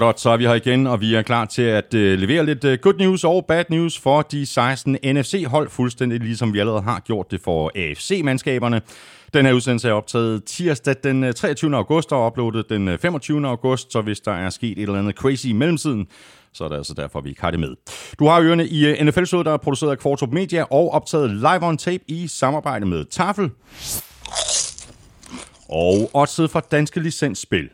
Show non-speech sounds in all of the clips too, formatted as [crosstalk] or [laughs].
Hot så er vi her igen, og vi er klar til at uh, levere lidt uh, good news og bad news for de 16 NFC-hold, fuldstændig ligesom vi allerede har gjort det for AFC-mandskaberne. Den her udsendelse er optaget tirsdag den øh, 23. august og uploadet den 25. august, så hvis der er sket et eller andet crazy i mellemtiden, så er det altså derfor, vi ikke har det med. Du har ørerne i NFL-showet, der er produceret af Kvartrup Media og optaget live on tape i samarbejde med Tafel og også fra Danske Licensspil.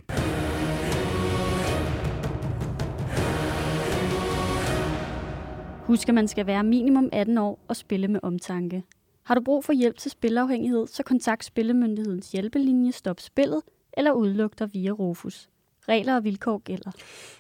Husk, at man skal være minimum 18 år og spille med omtanke. Har du brug for hjælp til spilafhængighed, så kontakt Spillemyndighedens hjælpelinje Stop Spillet eller udluk dig via Rufus. Regler og vilkår gælder.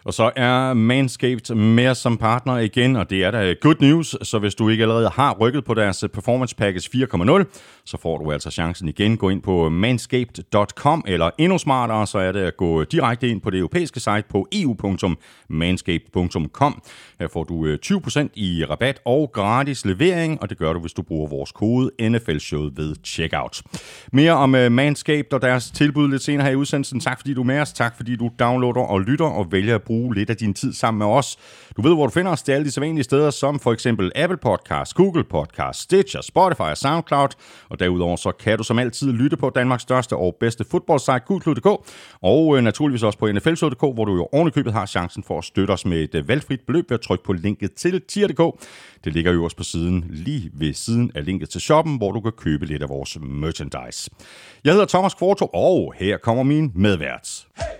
Og så er Manscaped med som partner igen, og det er da good news. Så hvis du ikke allerede har rykket på deres Performance Package 4.0, så får du altså chancen igen. Gå ind på manscaped.com, eller endnu smartere, så er det at gå direkte ind på det europæiske site på eu.manscaped.com. Her får du øh, 20% i rabat og gratis levering, og det gør du, hvis du bruger vores kode NFL-showet ved checkout. Mere om øh, Manscaped og deres tilbud lidt senere her i udsendelsen. Tak fordi du er med os. Tak fordi du downloader og lytter og vælger at bruge lidt af din tid sammen med os. Du ved, hvor du finder os. Det er alle de sædvanlige steder, som for eksempel Apple Podcast, Google Podcast, Stitcher, Spotify og SoundCloud. Og derudover så kan du som altid lytte på Danmarks største og bedste fodboldsite, gulklud.dk, og øh, naturligvis også på nflshow.dk, hvor du jo ovenikøbet har chancen for at støtte os med et øh, valgfrit beløb ved at trykke på linket til tier.dk. Det ligger jo også på siden, lige ved siden af linket til shoppen, hvor du kan købe lidt af vores merchandise. Jeg hedder Thomas Kvarto, og her kommer min medvært. Hey!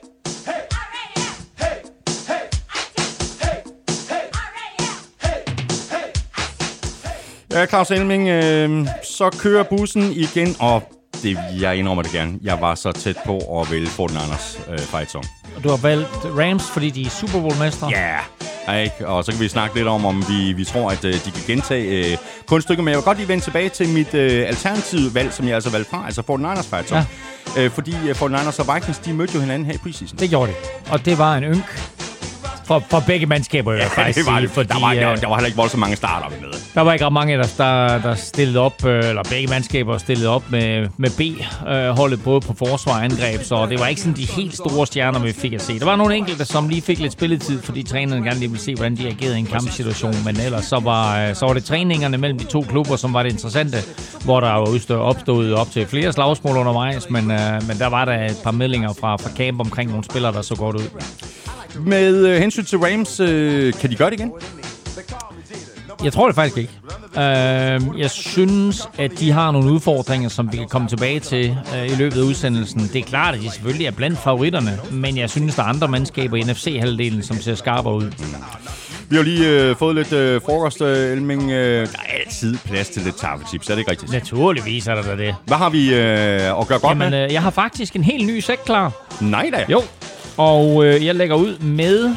Ja, Claus Elming, øh, så kører bussen igen, og det, jeg indrømmer det gerne. Jeg var så tæt på at vælge Fortin Anders øh, fight song. Og du har valgt Rams, fordi de er Super Bowl-mestre? Ja, yeah. ikke? og så kan vi snakke lidt om, om vi, vi tror, at øh, de kan gentage øh, kunststykker. Men jeg vil godt lige vende tilbage til mit øh, alternative valg, som jeg altså valgte fra, altså Fortin Anders fight song. Ja. Øh, fordi øh, Fortin Anders og Vikings, de mødte jo hinanden her i preseason. Det gjorde de, og det var en ynk for, for begge mandskaber, [laughs] ja, faktisk det var det. Fordi, der, var, der, var, øh, der var heller ikke voldsomt mange starter med. Der var ikke ret mange, der, der, der stillede op, øh, eller begge mandskaber stillede op med, med B-holdet, både på forsvar og angreb, så det var ikke sådan de helt store stjerner, vi fik at se. Der var nogle enkelte, som lige fik lidt spilletid, fordi trænerne gerne lige ville se, hvordan de agerede i en kampsituation, men ellers så var, øh, så var det træningerne mellem de to klubber, som var det interessante, hvor der jo opstod op til flere slagsmål undervejs, men, men der var der et par meldinger fra, fra camp omkring nogle spillere, der så godt ud. Med øh, hensyn til Rams, øh, kan de gøre det igen? Jeg tror det faktisk ikke. Uh, jeg synes, at de har nogle udfordringer, som vi kan komme tilbage til uh, i løbet af udsendelsen. Det er klart, at de selvfølgelig er blandt favoritterne, men jeg synes, der er andre mandskaber i NFC-halvdelen, som ser skarpere ud. Vi har lige øh, fået lidt øh, frokost, øh, Elming. Øh, der er altid plads til lidt tafelchips, er det ikke rigtigt? Naturligvis er der da det. Hvad har vi øh, at gøre godt Jamen, med? Øh, jeg har faktisk en helt ny sæk klar. Nej da. Jo, og øh, jeg lægger ud med...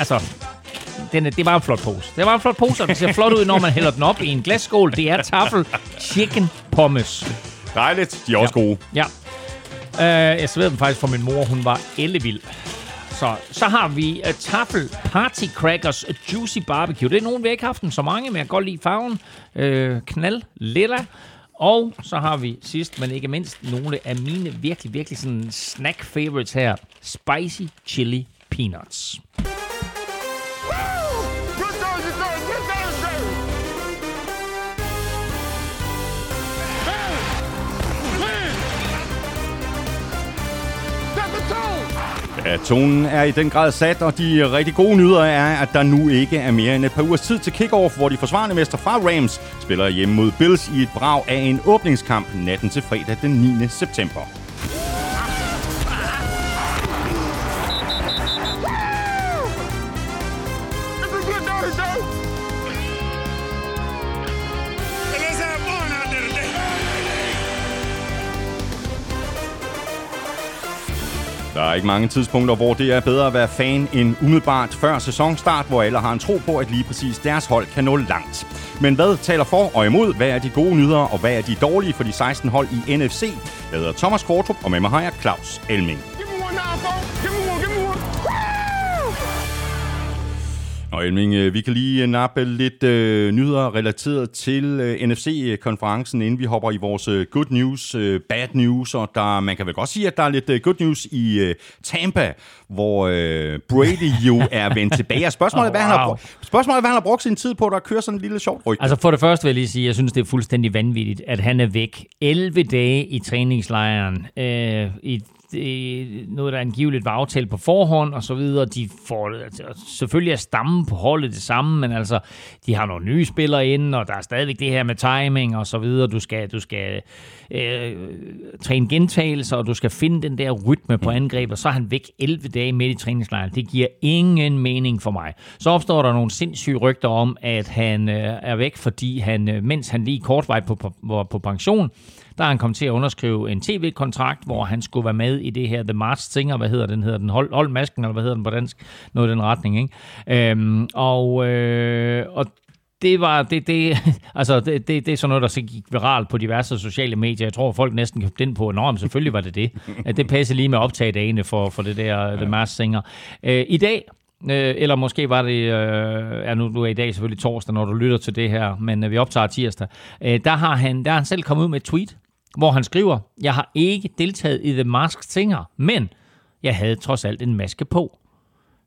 Altså, den, det var en flot pose. Det var en flot pose, og den ser flot ud, når man hælder den op i en glasskål. Det er tafel chicken pommes. Dejligt. De er også ja. gode. Ja. Uh, jeg serverede dem faktisk for min mor. Hun var ellevild. Så, så har vi uh, Tafel Party Crackers Juicy Barbecue. Det er nogen, vi har ikke haft den så mange, men jeg kan godt lide farven. Uh, knald, lilla. Og så har vi sidst, men ikke mindst, nogle af mine virkelig, virkelig sådan snack favorites her. Spicy Chili Peanuts. Ja, tonen er i den grad sat, og de rigtig gode nyheder er, at der nu ikke er mere end et par ugers tid til kickoff, hvor de forsvarende mester fra Rams spiller hjemme mod Bills i et brag af en åbningskamp natten til fredag den 9. september. Der er ikke mange tidspunkter, hvor det er bedre at være fan end umiddelbart før sæsonstart, hvor alle har en tro på, at lige præcis deres hold kan nå langt. Men hvad taler for og imod? Hvad er de gode nyheder, og hvad er de dårlige for de 16 hold i NFC? Jeg hedder Thomas Kvartrup, og med mig har jeg Claus Elming. Og Elming, øh, vi kan lige nappe lidt øh, nyheder relateret til øh, NFC-konferencen, inden vi hopper i vores øh, good news, øh, bad news, og der, man kan vel godt sige, at der er lidt øh, good news i øh, Tampa, hvor øh, Brady jo [laughs] er vendt tilbage. Spørgsmålet, oh, wow. hvad han har, spørgsmålet er, hvad han har brugt sin tid på, der kører sådan en lille sjovt rygte. Altså for det første vil jeg lige sige, at jeg synes, det er fuldstændig vanvittigt, at han er væk 11 dage i træningslejren øh, i det, noget, der angiveligt var aftalt på forhånd og så videre. De får altså, selvfølgelig er stammen på holdet det samme, men altså, de har nogle nye spillere inde, og der er stadigvæk det her med timing og så videre. Du skal, du skal øh, træne gentagelser, og du skal finde den der rytme på angreb, og så er han væk 11 dage midt i træningslejren. Det giver ingen mening for mig. Så opstår der nogle sindssyge rygter om, at han øh, er væk, fordi han, øh, mens han lige kortvejt på, på, på pension, der er han kommet til at underskrive en tv-kontrakt, hvor han skulle være med i det her The Mars Singer, hvad hedder den? Hedder den Hold, Hold Masken, eller hvad hedder den på dansk? Noget i den retning, ikke? Øhm, og, øh, og det var det, det, [laughs] altså det, det, det er sådan noget, der så gik viralt på diverse sociale medier. Jeg tror, folk næsten købte den på, men selvfølgelig var det det. [laughs] At det passer lige med optagdagene for, for det der. The Mars Singer. Øh, I dag, Øh, eller måske var det, øh, ja nu, nu er i dag selvfølgelig torsdag, når du lytter til det her, men øh, vi optager tirsdag. Øh, der, har han, der har han selv kommet ud med et tweet, hvor han skriver, jeg har ikke deltaget i The Masked Singer, men jeg havde trods alt en maske på.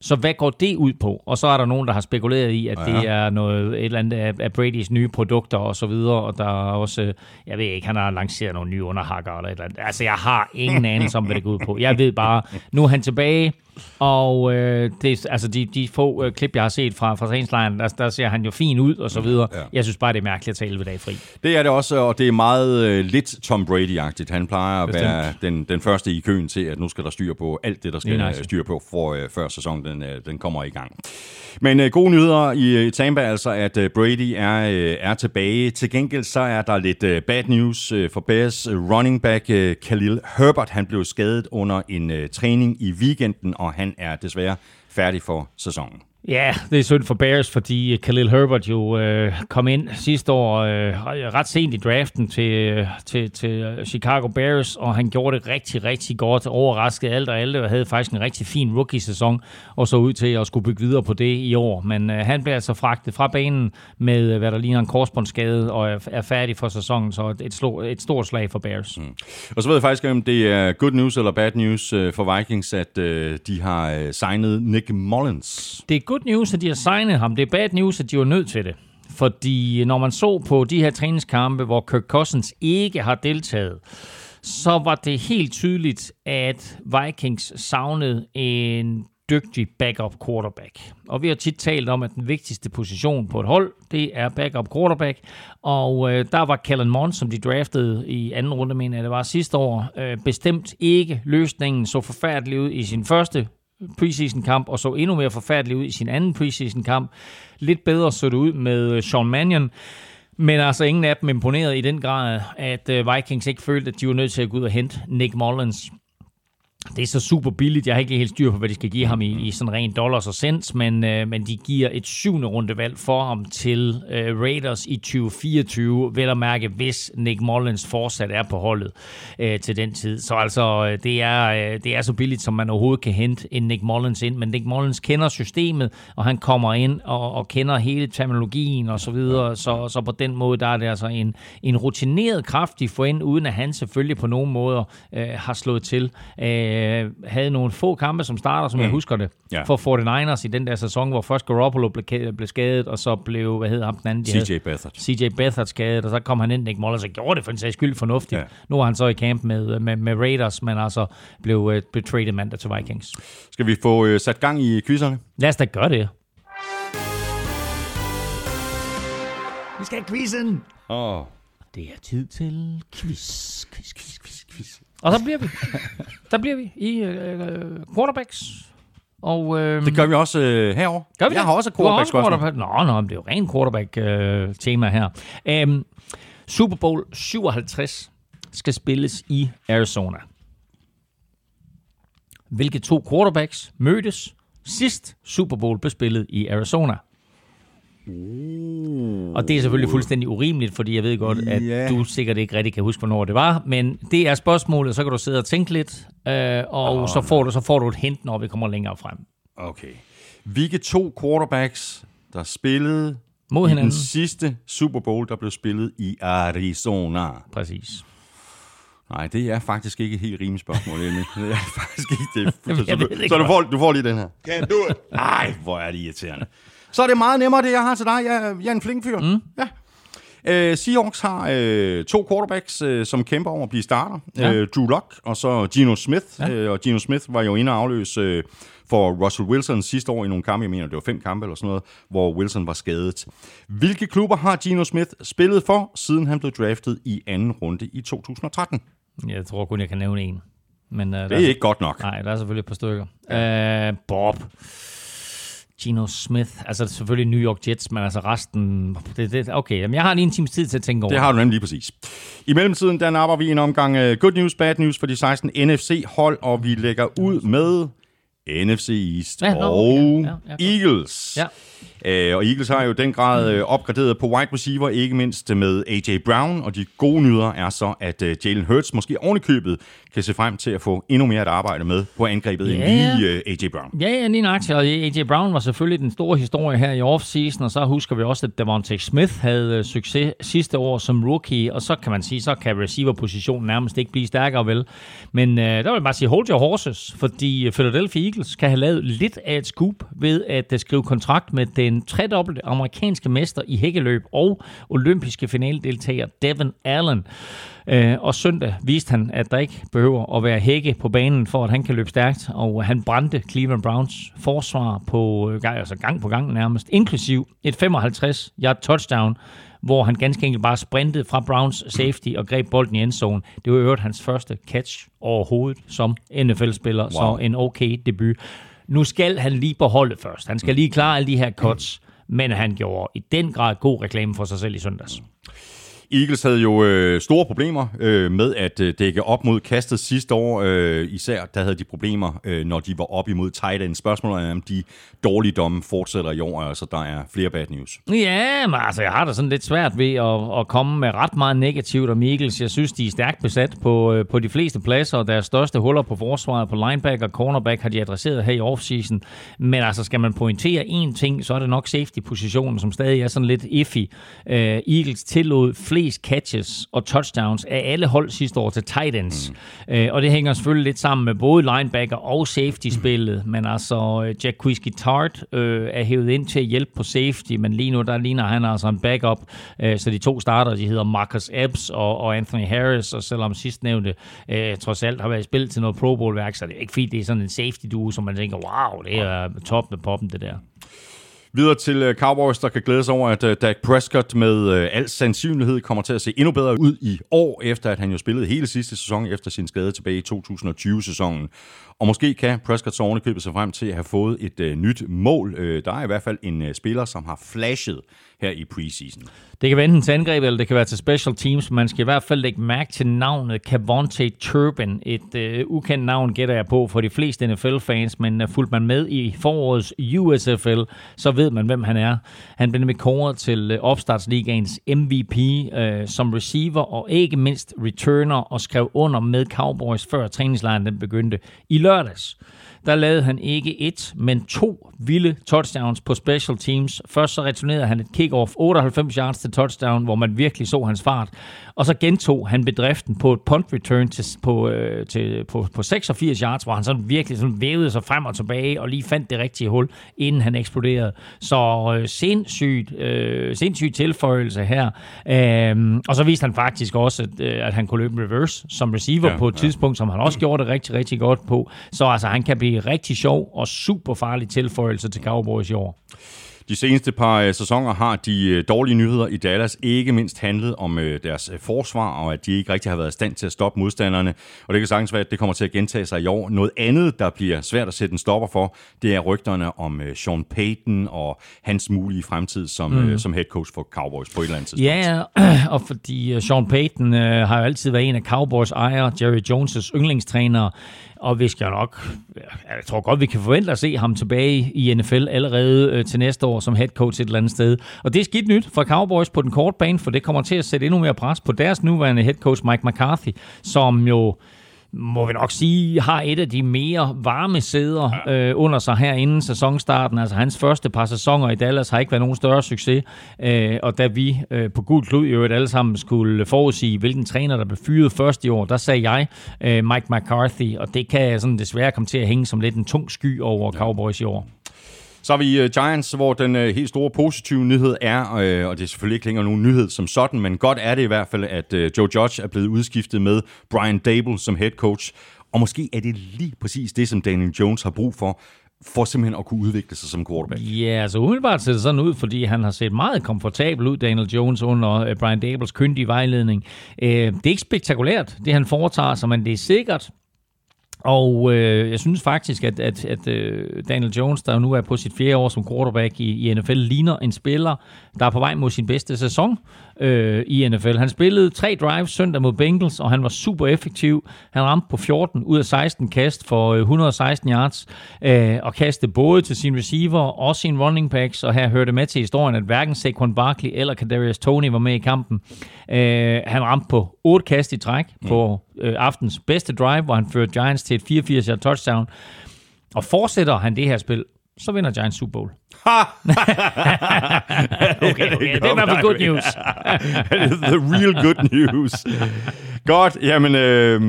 Så hvad går det ud på? Og så er der nogen, der har spekuleret i, at ja. det er noget, et eller andet af, af Brady's nye produkter og så videre, og der er også, jeg ved ikke, han har lanceret nogle nye underhakker eller et eller andet. Altså, jeg har ingen anelse om, hvad det går ud på. Jeg ved bare, nu er han tilbage, og øh, det, altså de, de få øh, klip, jeg har set fra, fra træningslejren, der, der ser han jo fin ud og så mm, videre. Ja. Jeg synes bare, det er mærkeligt at tage 11 dage fri. Det er det også, og det er meget øh, lidt Tom Brady-agtigt. Han plejer at Bestemt. være den, den første i køen til, at nu skal der styr på alt det, der skal nice. styr på, for, øh, før sæsonen den, øh, den kommer i gang. Men øh, gode nyheder i, i Tampa altså, at øh, Brady er, øh, er tilbage. Til gengæld så er der lidt øh, bad news øh, for Bears running back øh, Khalil Herbert. Han blev skadet under en øh, træning i weekenden, og han er desværre færdig for sæsonen. Ja, det er synd for Bears, fordi Khalil Herbert jo øh, kom ind sidste år øh, ret sent i draften til, til, til Chicago Bears, og han gjorde det rigtig, rigtig godt, overraskede alt og alle, og havde faktisk en rigtig fin rookie-sæson, og så ud til at skulle bygge videre på det i år. Men øh, han blev altså fragtet fra banen med, hvad der ligner en korsbåndsskade, og er, er færdig for sæsonen, så et, slå, et stort slag for Bears. Mm. Og så ved jeg faktisk, om det er good news eller bad news øh, for Vikings, at øh, de har øh, signet Nick Mullins. Det er good news, at de har signet ham. Det er bad news, at de var nødt til det. Fordi øh, når man så på de her træningskampe, hvor Kirk Cousins ikke har deltaget, så var det helt tydeligt, at Vikings savnede en dygtig backup quarterback. Og vi har tit talt om, at den vigtigste position på et hold, det er backup quarterback. Og øh, der var Kellen Mond, som de draftede i anden runde, mener jeg, det var sidste år, øh, bestemt ikke løsningen så forfærdelig ud i sin første preseason-kamp, og så endnu mere forfærdelig ud i sin anden preseason-kamp. Lidt bedre så det ud med øh, Sean Mannion. Men altså ingen af dem imponerede i den grad, at øh, Vikings ikke følte, at de var nødt til at gå ud og hente Nick Mullins det er så super billigt. Jeg har ikke helt styr på, hvad de skal give ham i, i sådan ren dollars og cents, men, øh, men de giver et syvende rundevalg for ham til øh, Raiders i 2024, vel at mærke, hvis Nick Mullins fortsat er på holdet øh, til den tid. Så altså, øh, det er, øh, det er så billigt, som man overhovedet kan hente en Nick Mullins ind, men Nick Mullins kender systemet, og han kommer ind og, og kender hele terminologien og så videre, så, så på den måde, der er det altså en, en rutineret kraftig de uden at han selvfølgelig på nogen måder øh, har slået til. Øh, øh, havde nogle få kampe som starter, som mm. jeg husker det, ja. for 49ers i den der sæson, hvor først Garoppolo blev, blev skadet, og så blev, hvad hedder ham den anden? CJ Beathard. CJ Beathard skadet, og så kom han ind, Nick Mullins, og gjorde det for en sags skyld fornuftigt. Ja. Nu er han så i camp med, med, med Raiders, men altså blev uh, betrayed mandag til Vikings. Skal vi få uh, sat gang i quizzerne? Lad os da gøre det. Vi skal have quizzen. Åh. Oh. Det er tid til quiz, quiz, quiz, quiz, quiz. Og så bliver vi. der bliver vi i øh, quarterbacks. Og, øh, det gør vi også øh, herover. Gør vi Jeg det? har også quarterback spørgsmål. Quarterback. Nå, nå, det er jo rent quarterback-tema øh, her. Um, Super Bowl 57 skal spilles i Arizona. Hvilke to quarterbacks mødtes sidst Super Bowl blev spillet i Arizona? Uh. Og det er selvfølgelig fuldstændig urimeligt, fordi jeg ved godt, at yeah. du sikkert ikke rigtig kan huske, hvornår det var. Men det er spørgsmålet, så kan du sidde og tænke lidt, øh, og oh, så, får du, så får du et hint, når vi kommer længere frem. Okay. Hvilke to quarterbacks, der spillede Mod i hinanden. den sidste Super Bowl, der blev spillet i Arizona? Præcis. Nej, det er faktisk ikke et helt rimeligt spørgsmål, Emil. [laughs] Det er faktisk ikke det. Ved det Så du får, du får lige den her. Can't do it. Ej, hvor er det irriterende. Så er det meget nemmere, det jeg har til dig. Jeg, jeg er en flink fyr. Mm. Ja. Øh, Seahawks har øh, to quarterbacks, øh, som kæmper om at blive starter. Ja. Øh, Drew Lock og så Geno Smith. Ja. Øh, og Geno Smith var jo inde og afløse øh, for Russell Wilson sidste år i nogle kampe. Jeg mener, det var fem kampe eller sådan noget, hvor Wilson var skadet. Hvilke klubber har Geno Smith spillet for, siden han blev draftet i anden runde i 2013? Jeg tror kun, jeg kan nævne en. Men, uh, Det er ikke godt nok. Nej, der er selvfølgelig et par stykker. Ja. Uh, Bob. Geno Smith. Altså selvfølgelig New York Jets, men altså resten... Det, det, okay, jamen, jeg har lige en times tid til at tænke over. Det har du nemlig lige præcis. I mellemtiden, der napper vi en omgang uh, good news, bad news for de 16 NFC-hold, og vi lægger ud med NFC East Ja, og ja, ja, ja, Eagles. Ja. Uh, og Eagles har jo den grad uh, opgraderet på wide receiver, ikke mindst med A.J. Brown, og de gode nyheder er så, at uh, Jalen Hurts måske ovenikøbet kan se frem til at få endnu mere at arbejde med på angrebet Ja, end lige A.J. Brown. Ja, ja, lige nøjagtigt. Og A.J. Brown var selvfølgelig den store historie her i offseason, og så husker vi også, at Devontae Smith havde øh, succes sidste år som rookie, og så kan man sige, så kan receiver-positionen nærmest ikke blive stærkere, vel? Men øh, der vil jeg bare sige, hold your horses, fordi Philadelphia Eagles kan have lavet lidt af et scoop ved at øh, skrive kontrakt med den tredobbelte amerikanske mester i hækkeløb og olympiske finaledeltager Devin Allen. Øh, og søndag viste han, at der ikke behøver at være hække på banen, for at han kan løbe stærkt. Og han brændte Cleveland Browns forsvar på øh, altså gang på gang nærmest, inklusiv et 55-yard touchdown, hvor han ganske enkelt bare sprintede fra Browns safety og greb bolden i endzone. Det var i øvrigt hans første catch overhovedet som NFL-spiller, wow. så en okay debut. Nu skal han lige på holdet først. Han skal lige klare alle de her cuts, men han gjorde i den grad god reklame for sig selv i søndags. Eagles havde jo øh, store problemer øh, med at øh, dække op mod kastet sidste år. Øh, især der havde de problemer, øh, når de var op imod tight end. Spørgsmålet er, om de dårlige domme fortsætter i år. Altså, der er flere bad news. Ja, men altså, jeg har da sådan lidt svært ved at, at komme med ret meget negativt om Eagles. Jeg synes, de er stærkt besat på, øh, på de fleste pladser, og deres største huller på forsvaret på linebacker og cornerback har de adresseret her i offseason. Men altså, skal man pointere én ting, så er det nok safety-positionen, som stadig er sådan lidt iffy. Øh, Eagles tillod flest catches og touchdowns af alle hold sidste år til tight ends. Mm. Uh, og det hænger selvfølgelig lidt sammen med både linebacker og safety-spillet, men altså, uh, Jack Quisky Tart uh, er hævet ind til at hjælpe på safety, men lige nu, der ligner han altså en backup. Uh, så de to starter, de hedder Marcus Epps og, og Anthony Harris, og selvom sidstnævnte uh, trods alt har været i spil til noget Pro Bowl-værk, så det er ikke fordi, det er sådan en safety-duo, som man tænker, wow, det er top med poppen, det der. Videre til øh, Cowboys, der kan glæde sig over, at øh, Dak Prescott med øh, al sandsynlighed kommer til at se endnu bedre ud i år, efter at han jo spillede hele sidste sæson efter sin skade tilbage i 2020-sæsonen. Og måske kan Prescott så ovenikøbet sig frem til at have fået et nyt mål. Der er i hvert fald en spiller, som har flashet her i preseason. Det kan være enten til angreb, eller det kan være til special teams. Man skal i hvert fald lægge mærke til navnet Cavonte Turbin. Et øh, ukendt navn gætter jeg på for de fleste NFL-fans, men uh, fulgte man med i forårets USFL, så ved man, hvem han er. Han blev nemlig kåret til øh, opstartsligaens MVP øh, som receiver og ikke mindst returner og skrev under med Cowboys før træningslejren den begyndte i lørdags der lavede han ikke et, men to vilde touchdowns på special teams. Først så returnerede han et kickoff 98 yards til touchdown, hvor man virkelig så hans fart. Og så gentog han bedriften på et punt return til, på, øh, til, på, på 86 yards, hvor han sådan virkelig sådan vævede sig frem og tilbage og lige fandt det rigtige hul, inden han eksploderede. Så øh, sindssygt, øh, sindssygt tilføjelse her. Øh, og så viste han faktisk også, at, øh, at han kunne løbe reverse som receiver ja, på et ja. tidspunkt, som han også gjorde det rigtig, rigtig godt på. Så altså, han kan blive rigtig sjov og super farlig tilføjelse til Cowboys i år. De seneste par øh, sæsoner har de øh, dårlige nyheder i Dallas ikke mindst handlet om øh, deres øh, forsvar, og at de ikke rigtig har været i stand til at stoppe modstanderne. Og det kan sagtens være, at det kommer til at gentage sig i år. Noget andet, der bliver svært at sætte en stopper for, det er rygterne om øh, Sean Payton og hans mulige fremtid som, mm. øh, som head coach for Cowboys på et eller andet tidspunkt. Ja, [clears throat] og fordi øh, Sean Payton øh, har jo altid været en af Cowboys ejer, Jerry Jones' yndlingstræner, og vi skal nok, jeg tror godt, vi kan forvente at se ham tilbage i NFL allerede øh, til næste år som head coach et eller andet sted. Og det er skidt nyt for Cowboys på den korte bane, for det kommer til at sætte endnu mere pres på deres nuværende head coach Mike McCarthy, som jo må vi nok sige, har et af de mere varme sæder ja. øh, under sig her inden sæsonstarten. Altså hans første par sæsoner i Dallas har ikke været nogen større succes. Øh, og da vi øh, på gul klud jo alle sammen skulle forudsige, hvilken træner, der blev fyret først i år, der sagde jeg øh, Mike McCarthy, og det kan sådan desværre komme til at hænge som lidt en tung sky over Cowboys i år. Så har vi uh, Giants, hvor den uh, helt store positive nyhed er, uh, og det er selvfølgelig ikke længere nogen nyhed som sådan, men godt er det i hvert fald, at uh, Joe Judge er blevet udskiftet med Brian Dable som head coach. Og måske er det lige præcis det, som Daniel Jones har brug for, for simpelthen at kunne udvikle sig som quarterback. Ja, altså umiddelbart ser det sådan ud, fordi han har set meget komfortabel ud, Daniel Jones, under Brian Dables kyndige vejledning. det er ikke spektakulært, det han foretager sig, men det er sikkert, og øh, jeg synes faktisk, at, at, at øh, Daniel Jones, der nu er på sit fjerde år som quarterback i, i NFL, ligner en spiller, der er på vej mod sin bedste sæson øh, i NFL. Han spillede tre drives søndag mod Bengals, og han var super effektiv. Han ramte på 14 ud af 16 kast for øh, 116 yards, øh, og kastede både til sin receiver og sin running backs, og her hørte med til historien, at hverken Saquon Barkley eller Kadarius Tony var med i kampen. Øh, han ramte på 8 kast i træk mm. på øh, aftens bedste drive, hvor han førte Giants til et 84-yard touchdown. Og fortsætter han det her spil, så vinder Giants Super Bowl. [laughs] okay, okay. Det er i hvert fald good news. [laughs] The real good news. Godt, jamen, øh,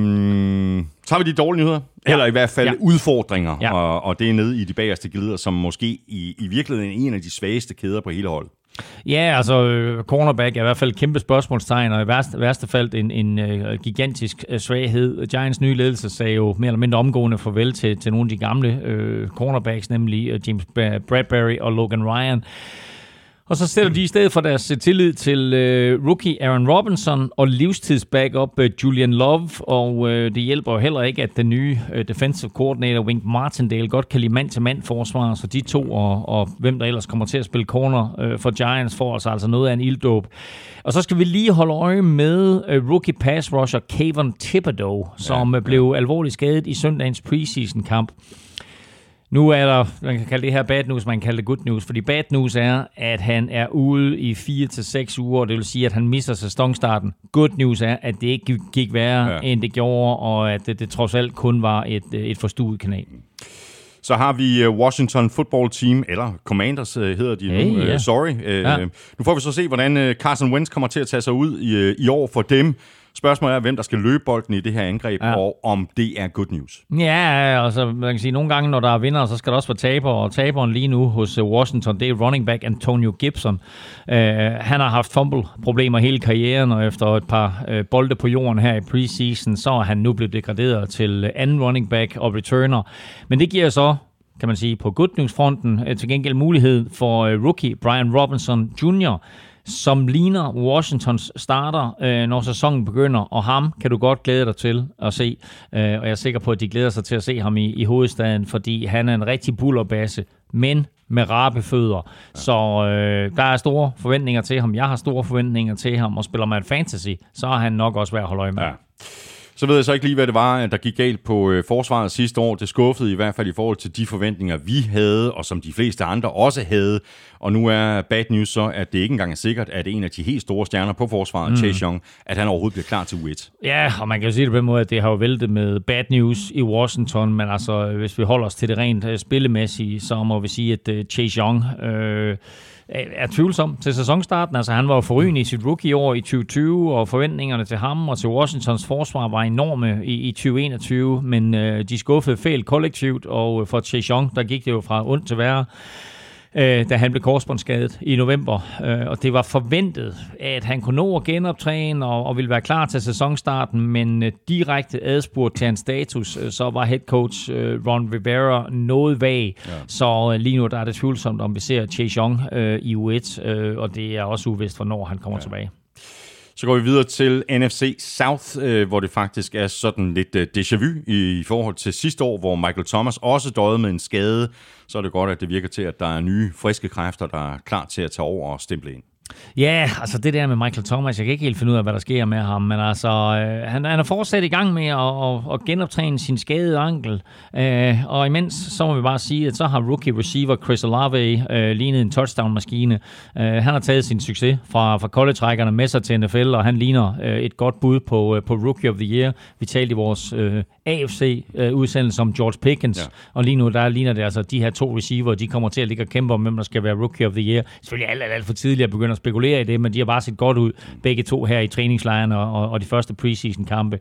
så har vi de dårlige nyheder. Ja. Eller i hvert fald ja. udfordringer. Ja. Og, og det er nede i de bagerste glider, som måske i, i virkeligheden er en af de svageste kæder på hele holdet. Ja, altså øh, cornerback er i hvert fald et kæmpe spørgsmålstegn, og i værste, værste fald en, en uh, gigantisk uh, svaghed. Giants nye ledelse sagde jo mere eller mindre omgående farvel til, til nogle af de gamle uh, cornerbacks, nemlig uh, James Bradbury og Logan Ryan. Og så sætter de i stedet for deres øh, tillid til øh, rookie Aaron Robinson og livstidsbackup øh, Julian Love, og øh, det hjælper jo heller ikke, at den nye øh, defensive coordinator Wink Martindale godt kan lide mand-til-mand forsvar, så de to og, og hvem der ellers kommer til at spille corner øh, for Giants får altså, altså noget af en ilddåb. Og så skal vi lige holde øje med øh, rookie pass rusher Kayvon Thibodeau, som ja, ja. blev alvorligt skadet i søndagens preseason kamp. Nu er der, man kan kalde det her bad news, man kan kalde det good news, fordi bad news er, at han er ude i 4 til seks uger, det vil sige, at han misser sæsonstarten. Good news er, at det ikke gik værre, ja. end det gjorde, og at det, det trods alt kun var et, et forstuet kanal. Så har vi øh, Washington Football Team, eller Commanders øh, hedder de hey, nu, uh, sorry. Uh, ja. Nu får vi så se, hvordan Carson Wentz kommer til at tage sig ud i, i år for dem. Spørgsmålet er, hvem der skal løbe bolden i det her angreb, ja. og om det er good news. Ja, altså man kan sige, nogle gange, når der er vinder, så skal der også være taber, og taberen lige nu hos øh, Washington, det er running back Antonio Gibson. Uh, han har haft fumble-problemer hele karrieren, og efter et par uh, bolde på jorden her i preseason, så er han nu blevet degraderet til anden running back og returner. Men det giver så kan man sige, på good news-fronten til gengæld mulighed for rookie Brian Robinson Jr., som ligner Washingtons starter, øh, når sæsonen begynder, og ham kan du godt glæde dig til at se, øh, og jeg er sikker på, at de glæder sig til at se ham i, i hovedstaden, fordi han er en rigtig bullerbasse, men med rabe fødder. Ja. Så øh, der er store forventninger til ham. Jeg har store forventninger til ham, og spiller man fantasy, så er han nok også værd at holde øje med. Ja. Så ved jeg så ikke lige, hvad det var, der gik galt på øh, forsvaret sidste år. Det skuffede i hvert fald i forhold til de forventninger, vi havde, og som de fleste andre også havde. Og nu er bad news så, at det ikke engang er sikkert, at en af de helt store stjerner på forsvaret, mm. Chase Young, at han overhovedet bliver klar til U1. Ja, og man kan jo sige det på den måde, at det har jo væltet med bad news i Washington, men altså, hvis vi holder os til det rent uh, spillemæssige, så må vi sige, at uh, Chase Young... Øh, er tvivlsom til sæsonstarten. Altså, han var jo forrygende i sit rookie-år i 2020, og forventningerne til ham og til Washingtons forsvar var enorme i, i 2021, men øh, de skuffede fejl kollektivt, og øh, for Chase der gik det jo fra ondt til værre øh, da han blev korsbåndsskadet i november. Øh, og det var forventet, at han kunne nå at genoptræne og, og ville være klar til sæsonstarten, men øh, direkte adspurgt til hans status, øh, så var head coach øh, Ron Rivera noget vag. Ja. Så øh, lige nu der er det tvivlsomt, om vi ser Chase Young øh, i U1, øh, og det er også uvist, hvornår han kommer ja. tilbage. Så går vi videre til NFC South, øh, hvor det faktisk er sådan lidt øh, déjà vu i forhold til sidste år, hvor Michael Thomas også døde med en skade. Så er det godt, at det virker til, at der er nye, friske kræfter, der er klar til at tage over og stemple ind. Ja, altså det der med Michael Thomas, jeg kan ikke helt finde ud af, hvad der sker med ham, men altså, øh, han, han er fortsat i gang med at, at, at genoptræne sin skadede ankel, øh, og imens, så må vi bare sige, at så har rookie receiver Chris Olave øh, lignet en touchdown-maskine. Øh, han har taget sin succes fra, fra college med sig til NFL, og han ligner øh, et godt bud på, øh, på Rookie of the Year. Vi talte i vores øh, AFC-udsendelse øh, om George Pickens, ja. og lige nu der ligner det altså, de her to receiver, de kommer til at ligge og kæmpe om, hvem der skal være Rookie of the Year. Selvfølgelig alt, alt, alt for tidligt at begynde at spekulere i det, men de har bare set godt ud, begge to her i træningslejren og, og, og de første preseason-kampe.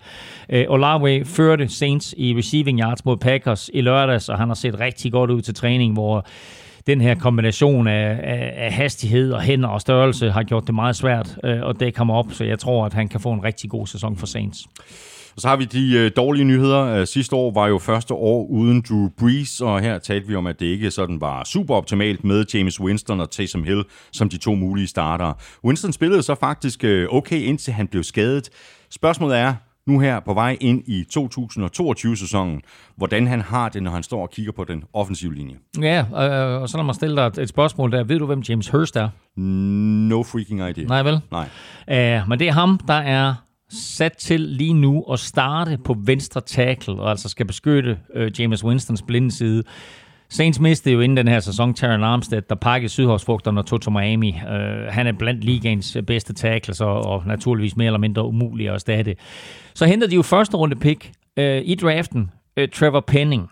Øh, Olave førte Saints i receiving yards mod Packers i lørdags, og han har set rigtig godt ud til træning, hvor den her kombination af, af, af hastighed og hænder og størrelse har gjort det meget svært øh, at dække ham op, så jeg tror, at han kan få en rigtig god sæson for Saints. Og så har vi de øh, dårlige nyheder. Øh, sidste år var jo første år uden Drew Brees, og her talte vi om, at det ikke sådan var super optimalt med James Winston og Taysom Hill som de to mulige startere. Winston spillede så faktisk øh, okay, indtil han blev skadet. Spørgsmålet er, nu her på vej ind i 2022-sæsonen, hvordan han har det, når han står og kigger på den offensive linje. Ja, øh, og så lad mig stille dig et spørgsmål der. Ved du, hvem James Hurst er? No freaking idea. Nej vel? Nej. Uh, men det er ham, der er sat til lige nu at starte på venstre tackle, og altså skal beskytte øh, James Winstons blinde side. Saints mistede jo inden den her sæson Terran Armstead, der pakkede sydhavsfrugterne og tog til Miami. Øh, han er blandt ligaens øh, bedste tackles, og, og naturligvis mere eller mindre umulig at erstatte. Så henter de jo første runde pick øh, i draften, øh, Trevor Penning.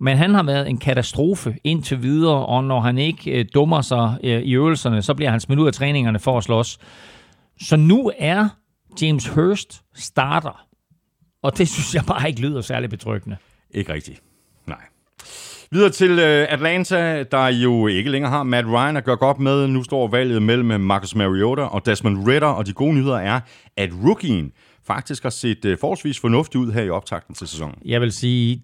Men han har været en katastrofe indtil videre, og når han ikke øh, dummer sig øh, i øvelserne, så bliver han smidt ud af træningerne for at slås. Så nu er James Hurst starter. Og det synes jeg bare ikke lyder særlig betryggende. Ikke rigtigt. Nej. Videre til øh, Atlanta, der jo ikke længere har Matt Ryan at gøre godt med. Nu står valget mellem Marcus Mariota og Desmond Ritter, og de gode nyheder er, at rookien faktisk har set øh, forholdsvis fornuftigt ud her i optakten til sæsonen. Jeg vil sige,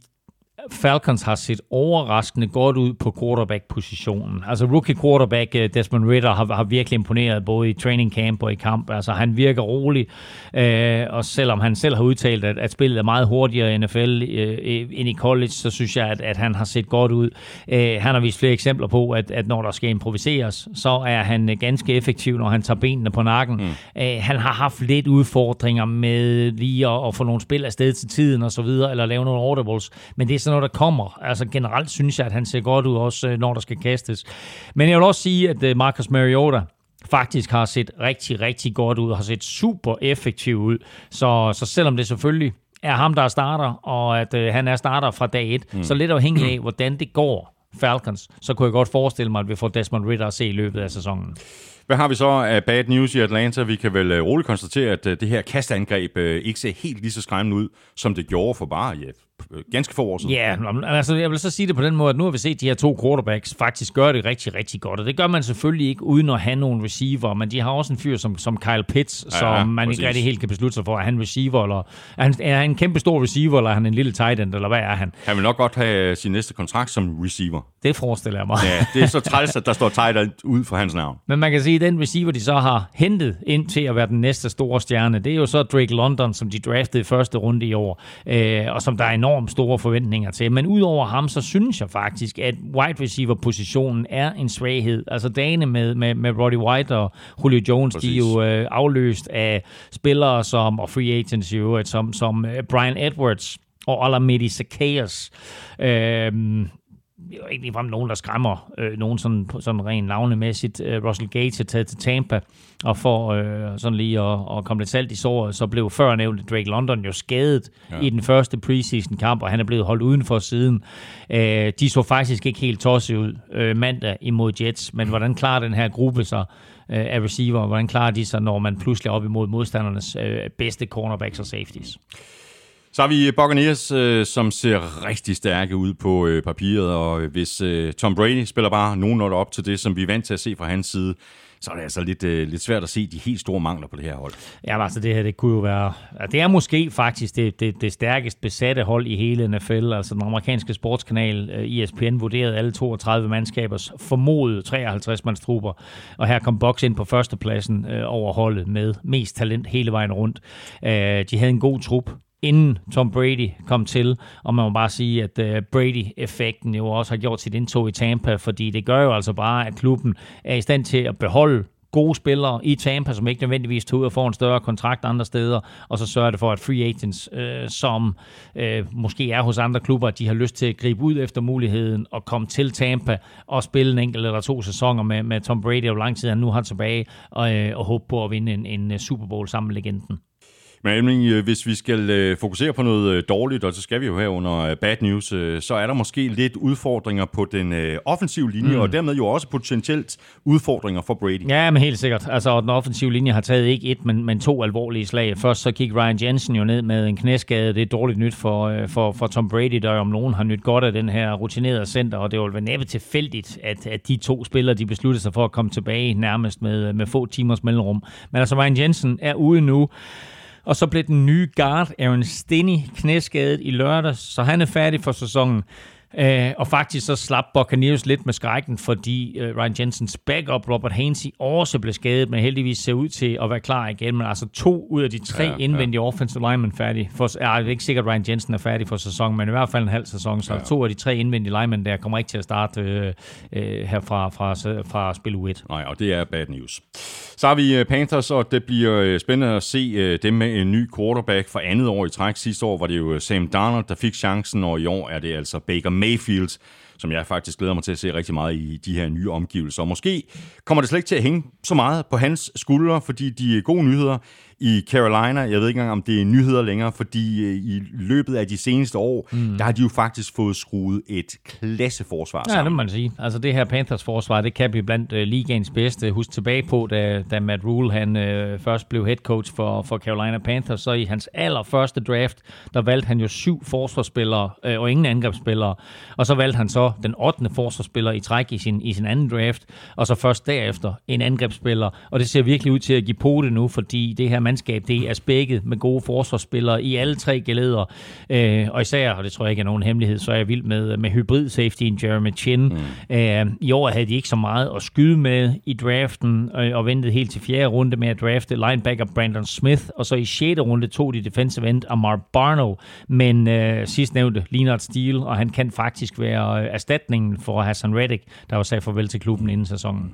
Falcons har set overraskende godt ud på quarterback-positionen. Altså rookie quarterback øh, Desmond Ritter har, har virkelig imponeret både i training camp og i kamp. Altså han virker rolig, øh, og selvom han selv har udtalt, at, at spillet er meget hurtigere i NFL øh, end i college, så synes jeg, at, at han har set godt ud. Øh, han har vist flere eksempler på, at, at når der skal improviseres, så er han ganske effektiv, når han tager benene på nakken. Mm. Øh, han har haft lidt udfordringer med lige at, at få nogle spil afsted til tiden og så videre, eller lave nogle audibles, men det er sådan noget, der kommer. Altså generelt synes jeg, at han ser godt ud, også øh, når der skal kastes. Men jeg vil også sige, at øh, Marcus Mariota, faktisk har set rigtig, rigtig godt ud, har set super effektiv ud. Så, så selvom det selvfølgelig er ham, der er starter, og at øh, han er starter fra dag 1, mm. så lidt afhængig af, hvordan det går Falcons, så kunne jeg godt forestille mig, at vi får Desmond Ritter at se i løbet af sæsonen. Hvad har vi så af bad news i Atlanta? Vi kan vel roligt konstatere, at det her kastangreb ikke ser helt lige så skræmmende ud, som det gjorde for bare ja, Øh, ganske få år siden. Ja, altså jeg vil så sige det på den måde, at nu har vi set de her to quarterbacks faktisk gøre det rigtig, rigtig godt. Og det gør man selvfølgelig ikke uden at have nogle receiver, men de har også en fyr som, som Kyle Pitts, ja, som ja, man præcis. ikke rigtig helt kan beslutte sig for, er han receiver, eller er han, er han en kæmpe stor receiver, eller er han en lille tight end, eller hvad er han? Han vil nok godt have sin næste kontrakt som receiver. Det forestiller jeg mig. Ja, det er så træls, at der står tight end ud for hans navn. Men man kan sige, at den receiver, de så har hentet ind til at være den næste store stjerne, det er jo så Drake London, som de draftede i første runde i år, øh, og som der er enormt store forventninger til. Men udover ham, så synes jeg faktisk, at wide receiver-positionen er en svaghed. Altså dagene med, med, med Roddy White og Julio Jones, Præcis. de er jo øh, afløst af spillere som, og free agents i øvrigt, som, som øh, Brian Edwards og Alamedi Zacchaeus. Øh, det er ikke ligefrem nogen, der skræmmer øh, nogen sådan, sådan rent navnemæssigt. Øh, Russell Gates er taget til Tampa, og for øh, sådan lige at, at komme lidt salt i såret, så blev før nævnt Drake London jo skadet ja. i den første preseason kamp, og han er blevet holdt udenfor siden. Øh, de så faktisk ikke helt tosset ud øh, mandag imod Jets, men hvordan klarer den her gruppe sig øh, af receiver, hvordan klarer de sig, når man pludselig er op imod modstandernes øh, bedste cornerbacks og safeties? Så har vi Buccaneers, øh, som ser rigtig stærke ud på øh, papiret, og øh, hvis øh, Tom Brady spiller bare nogenlunde op til det, som vi er vant til at se fra hans side, så er det altså lidt, øh, lidt svært at se de helt store mangler på det her hold. Ja, altså det her, det kunne jo være... Det er måske faktisk det, det, det stærkest besatte hold i hele NFL. Altså den amerikanske sportskanal øh, ESPN vurderede alle 32 mandskabers formodede 53 mandstrupper, og her kom Box ind på førstepladsen øh, over holdet med mest talent hele vejen rundt. Øh, de havde en god trup, inden Tom Brady kom til, og man må bare sige, at uh, Brady-effekten jo også har gjort sit indtog i Tampa, fordi det gør jo altså bare, at klubben er i stand til at beholde gode spillere i Tampa, som ikke nødvendigvis tager ud og får en større kontrakt andre steder, og så sørger det for, at free agents, øh, som øh, måske er hos andre klubber, de har lyst til at gribe ud efter muligheden og komme til Tampa og spille en enkelt eller to sæsoner med, med Tom Brady, og lang tid han nu har tilbage, og, øh, og håbe på at vinde en, en Super Bowl sammen med legenden. Men Elming, øh, hvis vi skal øh, fokusere på noget øh, dårligt, og så skal vi jo her under bad news, så er der måske lidt udfordringer på den offensive linje, mm. og dermed jo også potentielt udfordringer for Brady. Ja, men helt sikkert. Altså, den offensive linje har taget ikke et, men, men to alvorlige slag. Først så gik Ryan Jensen jo ned med en knæskade. Det er dårligt nyt for, for, for Tom Brady, der om nogen har nyt godt af den her rutinerede center, og det var vel næppe tilfældigt, at, at de to spillere, de besluttede sig for at komme tilbage nærmest med, med få timers mellemrum. Men altså, Ryan Jensen er ude nu. Og så blev den nye guard, Aaron Stinney, knæskadet i lørdag, så han er færdig for sæsonen. Uh, og faktisk så slap Buccaneers lidt med skrækken, fordi uh, Ryan Jensens backup, Robert Hainsey, også blev skadet, men heldigvis ser ud til at være klar igen. Men altså to ud af de tre ja, indvendige ja. offensive linemen færdige. For, er det ikke sikkert, at Ryan Jensen er færdig for sæsonen, men i hvert fald en halv sæson. Så ja. to af de tre indvendige linemen der kommer ikke til at starte uh, uh, her fra, fra, fra spil U1. Nej, og det er bad news. Så har vi Panthers, og det bliver spændende at se dem med en ny quarterback for andet år i træk. Sidste år var det jo Sam Darnold, der fik chancen, og i år er det altså Baker Mayfield, som jeg faktisk glæder mig til at se rigtig meget i de her nye omgivelser. Og måske kommer det slet ikke til at hænge så meget på hans skuldre, fordi de gode nyheder i Carolina. Jeg ved ikke engang, om det er nyheder længere, fordi øh, i løbet af de seneste år, mm. der har de jo faktisk fået skruet et klasseforsvar sammen. Ja, det må man sige. Altså det her Panthers-forsvar, det kan blive blandt uh, ligaens bedste. Husk tilbage på, da, da Matt Rule han uh, først blev head coach for, for Carolina Panthers, så i hans allerførste draft, der valgte han jo syv forsvarsspillere uh, og ingen angrebsspillere. Og så valgte han så den 8. forsvarsspiller i træk i sin, i sin anden draft, og så først derefter en angrebsspiller. Og det ser virkelig ud til at give på det nu, fordi det her mandskab, det er spækket med gode forsvarsspillere i alle tre geleder. Øh, og især, og det tror jeg ikke er nogen hemmelighed, så er jeg vild med, med hybrid safety i Jeremy Chin. Mm. Øh, I år havde de ikke så meget at skyde med i draften, og, og ventede helt til fjerde runde med at drafte linebacker Brandon Smith, og så i sjette runde tog de defensive end Amar Barno, men øh, sidst nævnte Leonard Steele, og han kan faktisk være øh, erstatningen for Hassan Reddick, der var sagt farvel til klubben inden sæsonen.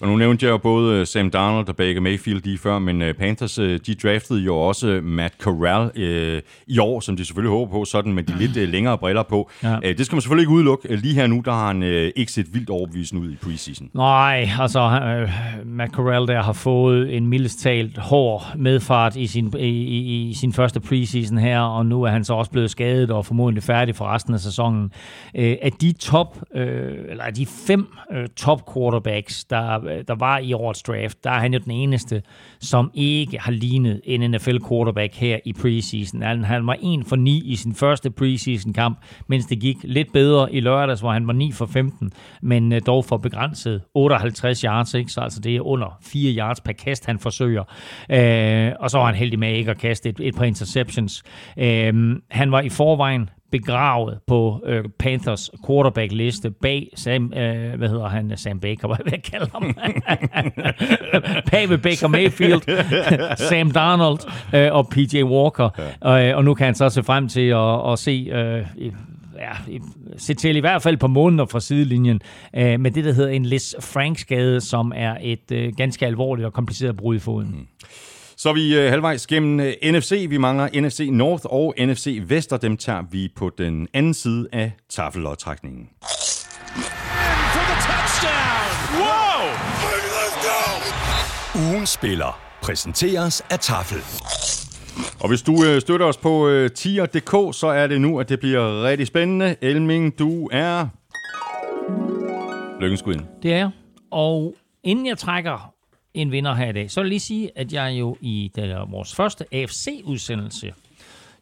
Og nu nævnte jeg jo både øh, Sam Darnold og Baker Mayfield lige før, men øh, Panthers Øh, de draftede jo også Matt Corral øh, i år, som de selvfølgelig håber på, sådan med de [clears throat] lidt øh, længere briller på. Ja. Øh, det skal man selvfølgelig ikke udelukke. Øh, lige her nu, der har han øh, ikke set vildt overbevisende ud i preseason. Nej, altså øh, Matt Corral der har fået en mildest talt hård medfart i sin, i, i, i sin første preseason her, og nu er han så også blevet skadet og formodentlig færdig for resten af sæsonen. Øh, af de top, øh, eller de fem øh, top quarterbacks, der, der var i årets draft, der er han jo den eneste, som ikke har lignet en NFL quarterback her i preseason. Han han var 1 for 9 i sin første preseason kamp, mens det gik lidt bedre i lørdags, hvor han var 9 for 15, men øh, dog for begrænset 58 yards, ikke? så altså det er under 4 yards per kast, han forsøger. Øh, og så var han heldig med ikke at kaste et, et par interceptions. Øh, han var i forvejen begravet på øh, Panthers quarterback-liste bag Sam, øh, hvad hedder han, Sam Baker, [laughs] hvad jeg kalde ham? [laughs] bag ved Baker Mayfield, [laughs] Sam Darnold øh, og PJ Walker. Ja. Øh, og nu kan han så se frem til at, at se... Øh, ja, se til i hvert fald på måneder fra sidelinjen øh, med det, der hedder en Liz Frank-skade, som er et øh, ganske alvorligt og kompliceret brud i foden. Mm. Så er vi øh, halvvejs gennem øh, NFC. Vi mangler NFC North og NFC Vest, og dem tager vi på den anden side af taffelodtrækningen. Ugen spiller præsenteres af Tafel. Og hvis du øh, støtter os på øh, tier.dk, så er det nu, at det bliver rigtig spændende. Elming, du er... Lykkens ind. Det er jeg. Og inden jeg trækker en vinder her i dag. Så vil jeg lige sige, at jeg jo i er vores første AFC-udsendelse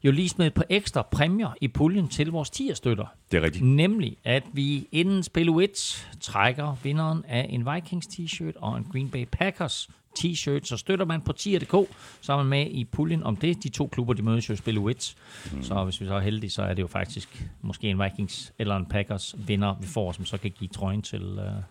jo lige smed på ekstra præmier i puljen til vores tierstøtter. Det er rigtigt. Nemlig, at vi inden spil 1 trækker vinderen af en Vikings t-shirt og en Green Bay Packers t-shirt, så støtter man på tier.dk, så er man med i puljen om det. De to klubber, de mødes jo i spil 1. Mm. Så hvis vi så er heldige, så er det jo faktisk måske en Vikings eller en Packers vinder, vi får, som så kan give trøjen til, uh,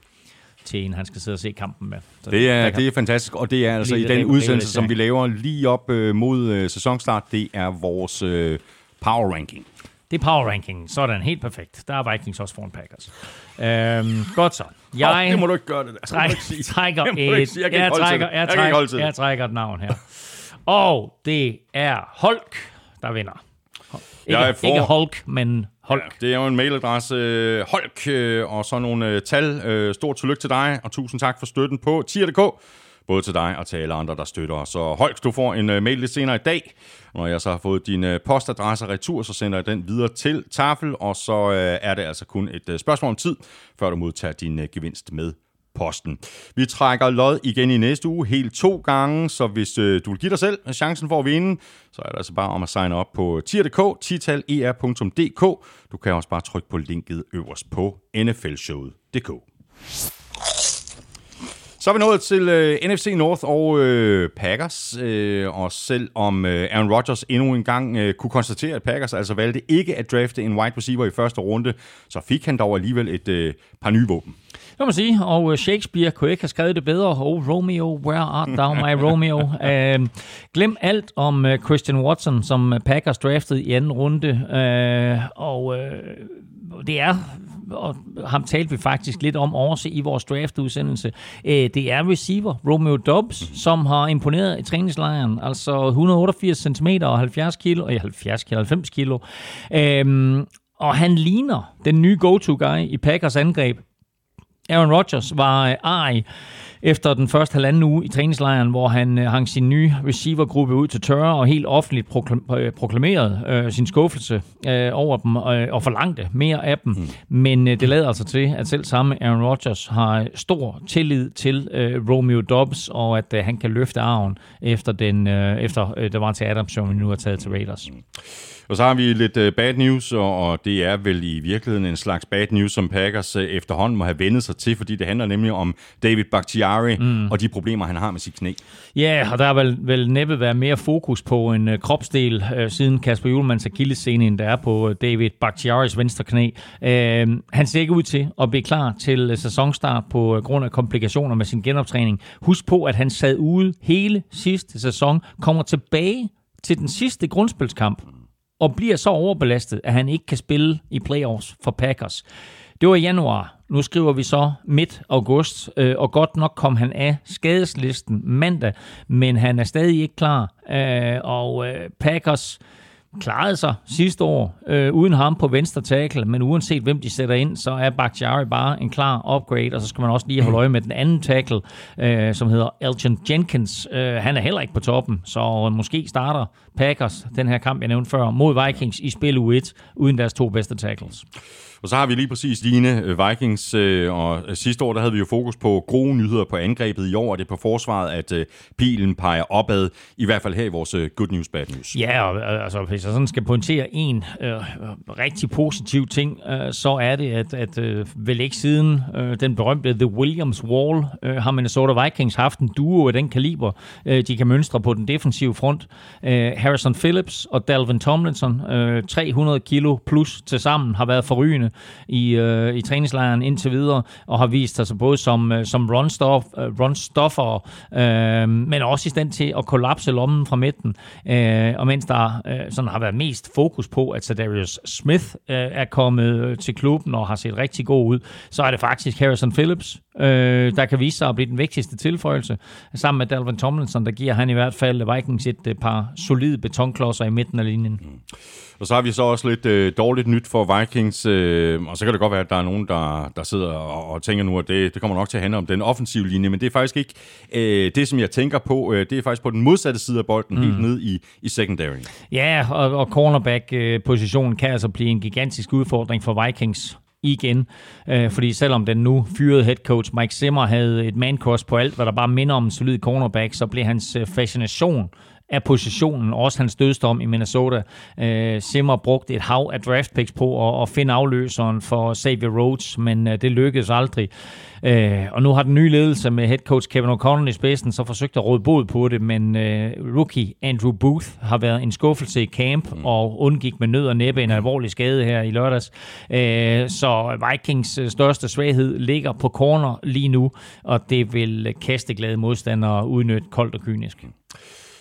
til en, han skal sidde og se kampen med. Så det, er, det er fantastisk, og det er altså i den udsendelse, som vi laver lige op øh, mod øh, sæsonstart, det er vores øh, power ranking. Det er power ranking. Sådan, helt perfekt. Der er Vikings også foran Packers. Øhm, godt så. Jeg oh, det må du ikke gøre, det der. træk, trækker Det et. Jeg jeg, til trækker, jeg, Jeg trækker, jeg trækker et navn her. Og det er Holk, der vinder. Ikke, Jeg får- ikke Hulk, men Holk. Det er jo en mailadresse, Holk, øh, og så nogle øh, tal. Øh, stort tillykke til dig, og tusind tak for støtten på tier.dk. Både til dig og til alle andre, der støtter os. Så Holk, du får en mail lidt senere i dag. Når jeg så har fået din postadresse retur, så sender jeg den videre til Tafel, og så er det altså kun et spørgsmål om tid, før du modtager din gevinst med posten. Vi trækker lod igen i næste uge, helt to gange, så hvis øh, du vil give dig selv chancen for at vinde, så er det altså bare om at signe op på tier.dk, titaler.dk. Du kan også bare trykke på linket øverst på nflshowet.dk. Så er vi nået til øh, NFC North og øh, Packers, øh, og selvom øh, Aaron Rodgers endnu en gang øh, kunne konstatere, at Packers altså valgte ikke at drafte en wide receiver i første runde, så fik han dog alligevel et øh, par nye våben. Må man sige, og øh, Shakespeare kunne ikke have skrevet det bedre. Oh, Romeo, where art thou, my Romeo? uh, [laughs] glem alt om uh, Christian Watson, som Packers draftede i anden runde. Uh, og uh, det er, og ham talte vi faktisk lidt om også i vores draftudsendelse, det er receiver Romeo Dobbs, som har imponeret i træningslejren. Altså 188 cm og 70 kilo, og 70 kilo, 90 kilo. Uh, og han ligner den nye go-to-guy i Packers angreb. Aaron Rodgers var øh, arg efter den første halvanden uge i træningslejren, hvor han øh, hang sin nye receivergruppe ud til tørre og helt offentligt øh, proklamerede øh, sin skuffelse øh, over dem øh, og forlangte mere af dem. Mm. Men øh, det lader altså til, at selv samme Aaron Rodgers har stor tillid til øh, Romeo Dobbs, og at øh, han kan løfte arven efter, den, øh, efter øh, der var til Adams, som vi nu har taget til Raiders. Og så har vi lidt uh, bad news, og, og det er vel i virkeligheden en slags bad news, som Packers uh, efterhånden må have vendet sig til, fordi det handler nemlig om David Bakhtiari mm. og de problemer, han har med sit knæ. Ja, og der har vel, vel næppe været mere fokus på en uh, kropsdel uh, siden Kasper Julemands akillescene, end der er på uh, David Bakhtiaris venstre knæ. Uh, han ser ikke ud til at blive klar til uh, sæsonstart på uh, grund af komplikationer med sin genoptræning. Husk på, at han sad ude hele sidste sæson, kommer tilbage til den sidste grundspilskamp, og bliver så overbelastet, at han ikke kan spille i playoffs for Packers. Det var i januar. Nu skriver vi så midt august, øh, og godt nok kom han af skadeslisten mandag, men han er stadig ikke klar. Øh, og øh, Packers klarede sig sidste år øh, uden ham på venstre tackle, men uanset hvem de sætter ind, så er Bakhtiari bare en klar upgrade, og så skal man også lige holde øje med den anden tackle, øh, som hedder Elgin Jenkins. Øh, han er heller ikke på toppen, så måske starter Packers den her kamp, jeg nævnte før, mod Vikings i spil U1, uden deres to bedste tackles. Og så har vi lige præcis Line øh, Vikings, øh, og øh, sidste år der havde vi jo fokus på gode nyheder på angrebet. I år er det på forsvaret, at pilen peger opad, i hvert fald her i vores Good News, Bad News. Ja, og altså, hvis jeg sådan skal pointere en øh, rigtig positiv ting, øh, så er det, at, at øh, vel ikke siden øh, den berømte The Williams Wall øh, har Minnesota Vikings haft en duo af den kaliber, øh, de kan mønstre på den defensive front. Øh, Harrison Phillips og Dalvin Tomlinson, øh, 300 kilo plus til sammen, har været forrygende i, øh, i træningslejren indtil videre, og har vist sig altså både som, øh, som runstoffer, øh, run øh, men også i stand til at kollapse lommen fra midten. Øh, og mens der øh, sådan har været mest fokus på, at Sadarius Smith øh, er kommet til klubben og har set rigtig god ud, så er det faktisk Harrison Phillips, øh, der kan vise sig at blive den vigtigste tilføjelse. Sammen med Dalvin Tomlinson, der giver han i hvert fald Vikings et øh, par solide betonklodser i midten af linjen. Og så har vi så også lidt øh, dårligt nyt for Vikings, øh, og så kan det godt være, at der er nogen, der, der sidder og, og tænker nu, at det, det kommer nok til at handle om den offensive linje, men det er faktisk ikke øh, det, som jeg tænker på. Øh, det er faktisk på den modsatte side af bolden, mm. helt ned i, i secondary. Ja, og, og cornerback-positionen kan altså blive en gigantisk udfordring for Vikings igen. Øh, fordi selvom den nu fyrede head coach Mike Zimmer havde et man på alt, hvad der bare minder om en solid cornerback, så blev hans øh, fascination af positionen, også hans dødsdom i Minnesota. Øh, Zimmer brugte et hav af draft picks på at, at finde afløseren for Xavier Rhodes, men øh, det lykkedes aldrig. Øh, og nu har den nye ledelse med head coach Kevin O'Connell i spidsen så forsøgt at råde bod på det, men øh, rookie Andrew Booth har været en skuffelse i camp mm. og undgik med nød og næppe en alvorlig skade her i lørdags. Øh, så Vikings øh, største svaghed ligger på corner lige nu, og det vil kasteglade modstandere udnytte koldt og kynisk.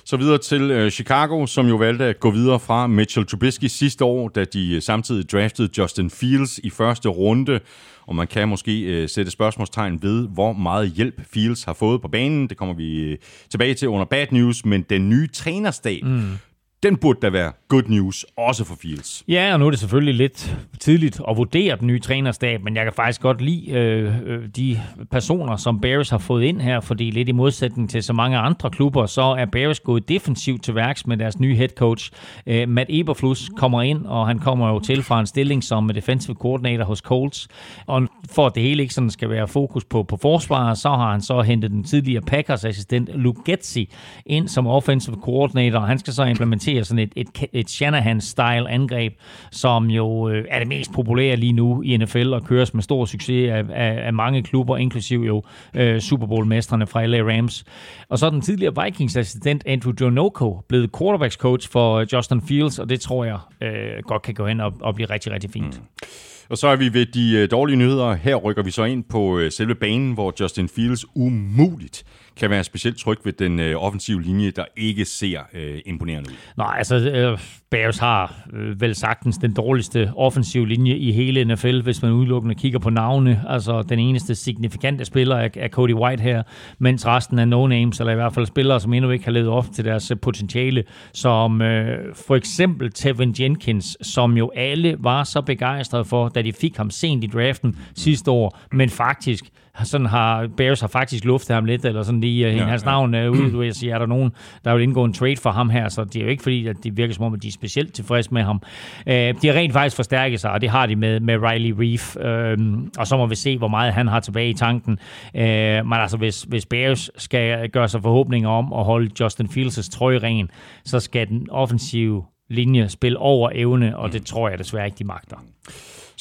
Så videre til øh, Chicago, som jo valgte at gå videre fra Mitchell Trubisky sidste år, da de øh, samtidig draftede Justin Fields i første runde. Og man kan måske øh, sætte spørgsmålstegn ved, hvor meget hjælp Fields har fået på banen. Det kommer vi øh, tilbage til under Bad News, men den nye trænerstab, mm den burde da være good news, også for Fields. Ja, og nu er det selvfølgelig lidt tidligt at vurdere den nye trænerstab, men jeg kan faktisk godt lide øh, øh, de personer, som Bears har fået ind her, fordi lidt i modsætning til så mange andre klubber, så er Bears gået defensivt til værks med deres nye head coach. Øh, Matt Eberflus kommer ind, og han kommer jo til fra en stilling som defensive coordinator hos Colts, og for at det hele ikke sådan skal være fokus på, på forsvaret, så har han så hentet den tidligere Packers assistent Luke Getzi ind som offensive coordinator, og han skal så implementere implementere sådan et, et, et Shanahan-style angreb, som jo øh, er det mest populære lige nu i NFL og køres med stor succes af, af, af mange klubber, inklusiv jo øh, Super Bowl-mestrene fra LA Rams. Og så er den tidligere Vikings-assistent Andrew Jonoko blevet quarterbacks coach for øh, Justin Fields, og det tror jeg øh, godt kan gå hen og, og blive rigtig, rigtig fint. Mm. Og så er vi ved de øh, dårlige nyheder. Her rykker vi så ind på øh, selve banen, hvor Justin Fields umuligt kan være specielt tryg ved den øh, offensive linje, der ikke ser øh, imponerende ud. Nej, altså øh, Bears har øh, vel sagtens den dårligste offensive linje i hele NFL, hvis man udelukkende kigger på navne. Altså den eneste signifikante spiller er, er Cody White her, mens resten er no-names, eller i hvert fald spillere, som endnu ikke har levet op til deres øh, potentiale, som øh, for eksempel Tevin Jenkins, som jo alle var så begejstrede for, da de fik ham sent i draften sidste år, men faktisk sådan har Bears har faktisk luftet ham lidt, eller sådan lige uh, ja, hans ja. navn uh, ud, du sige, er der nogen, der vil indgå en trade for ham her, så det er jo ikke fordi, at det virker som om, at de er specielt tilfredse med ham. Uh, de har rent faktisk forstærket sig, og det har de med, med Riley Reef, uh, og så må vi se, hvor meget han har tilbage i tanken. Uh, men altså, hvis, hvis Bears skal gøre sig forhåbninger om at holde Justin Fields' trøje ren, så skal den offensive linje spille over evne, og det tror jeg desværre ikke, de magter.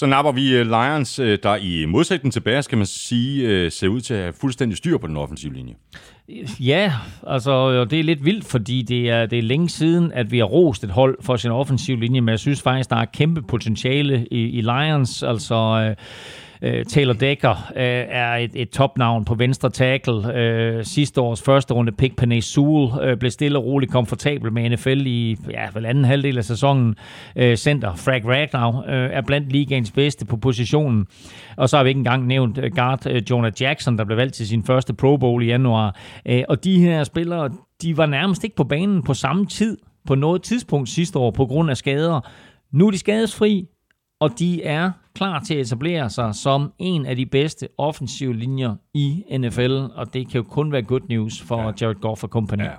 Så napper vi øh, Lions, øh, der i modsætning til Bears, kan man sige, øh, ser ud til at have fuldstændig styr på den offensive linje. Ja, altså det er lidt vildt, fordi det er, det er længe siden, at vi har rost et hold for sin offensive linje, men jeg synes faktisk, der er kæmpe potentiale i, i Lions. Altså... Øh, Øh, Taylor Decker øh, er et, et topnavn på venstre tackle. Øh, sidste års første runde pick, Panay Sewell, øh, blev stille og roligt komfortabel med NFL i ja, vel anden halvdel af sæsonen. Øh, center Frank Ragnar øh, er blandt ligaens bedste på positionen. Og så har vi ikke engang nævnt øh, guard øh, Jonah Jackson, der blev valgt til sin første Pro Bowl i januar. Øh, og de her spillere, de var nærmest ikke på banen på samme tid på noget tidspunkt sidste år på grund af skader. Nu er de skadesfri, og de er klar til at etablere sig som en af de bedste offensive linjer i NFL, og det kan jo kun være good news for ja. Jared Goff og company. Ja.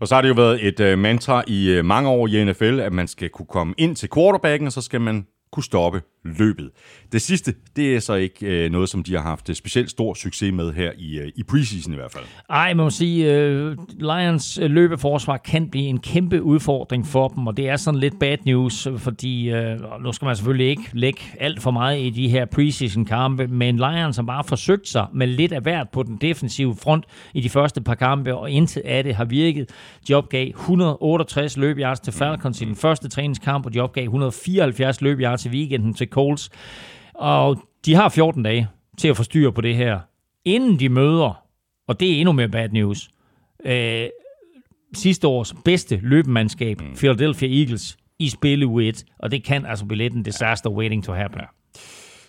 Og så har det jo været et uh, mantra i uh, mange år i NFL, at man skal kunne komme ind til quarterbacken, og så skal man kunne stoppe løbet. Det sidste, det er så ikke øh, noget, som de har haft øh, specielt stor succes med her i, øh, i preseason i hvert fald. Ej, man må sige, øh, Lions øh, løbeforsvar kan blive en kæmpe udfordring for dem, og det er sådan lidt bad news, fordi øh, nu skal man selvfølgelig ikke lægge alt for meget i de her preseason-kampe, men Lions har bare forsøgt sig med lidt af hvert på den defensive front i de første par kampe, og indtil af det har virket. De opgav 168 løbjards til Falcons i den første træningskamp, og de opgav 174 løbjards til weekenden til Colts. Og de har 14 dage til at få styr på det her, inden de møder, og det er endnu mere bad news, øh, sidste års bedste løbemandskab, mm. Philadelphia Eagles, i spil u 1, og det kan altså blive lidt en disaster waiting to happen. Ja.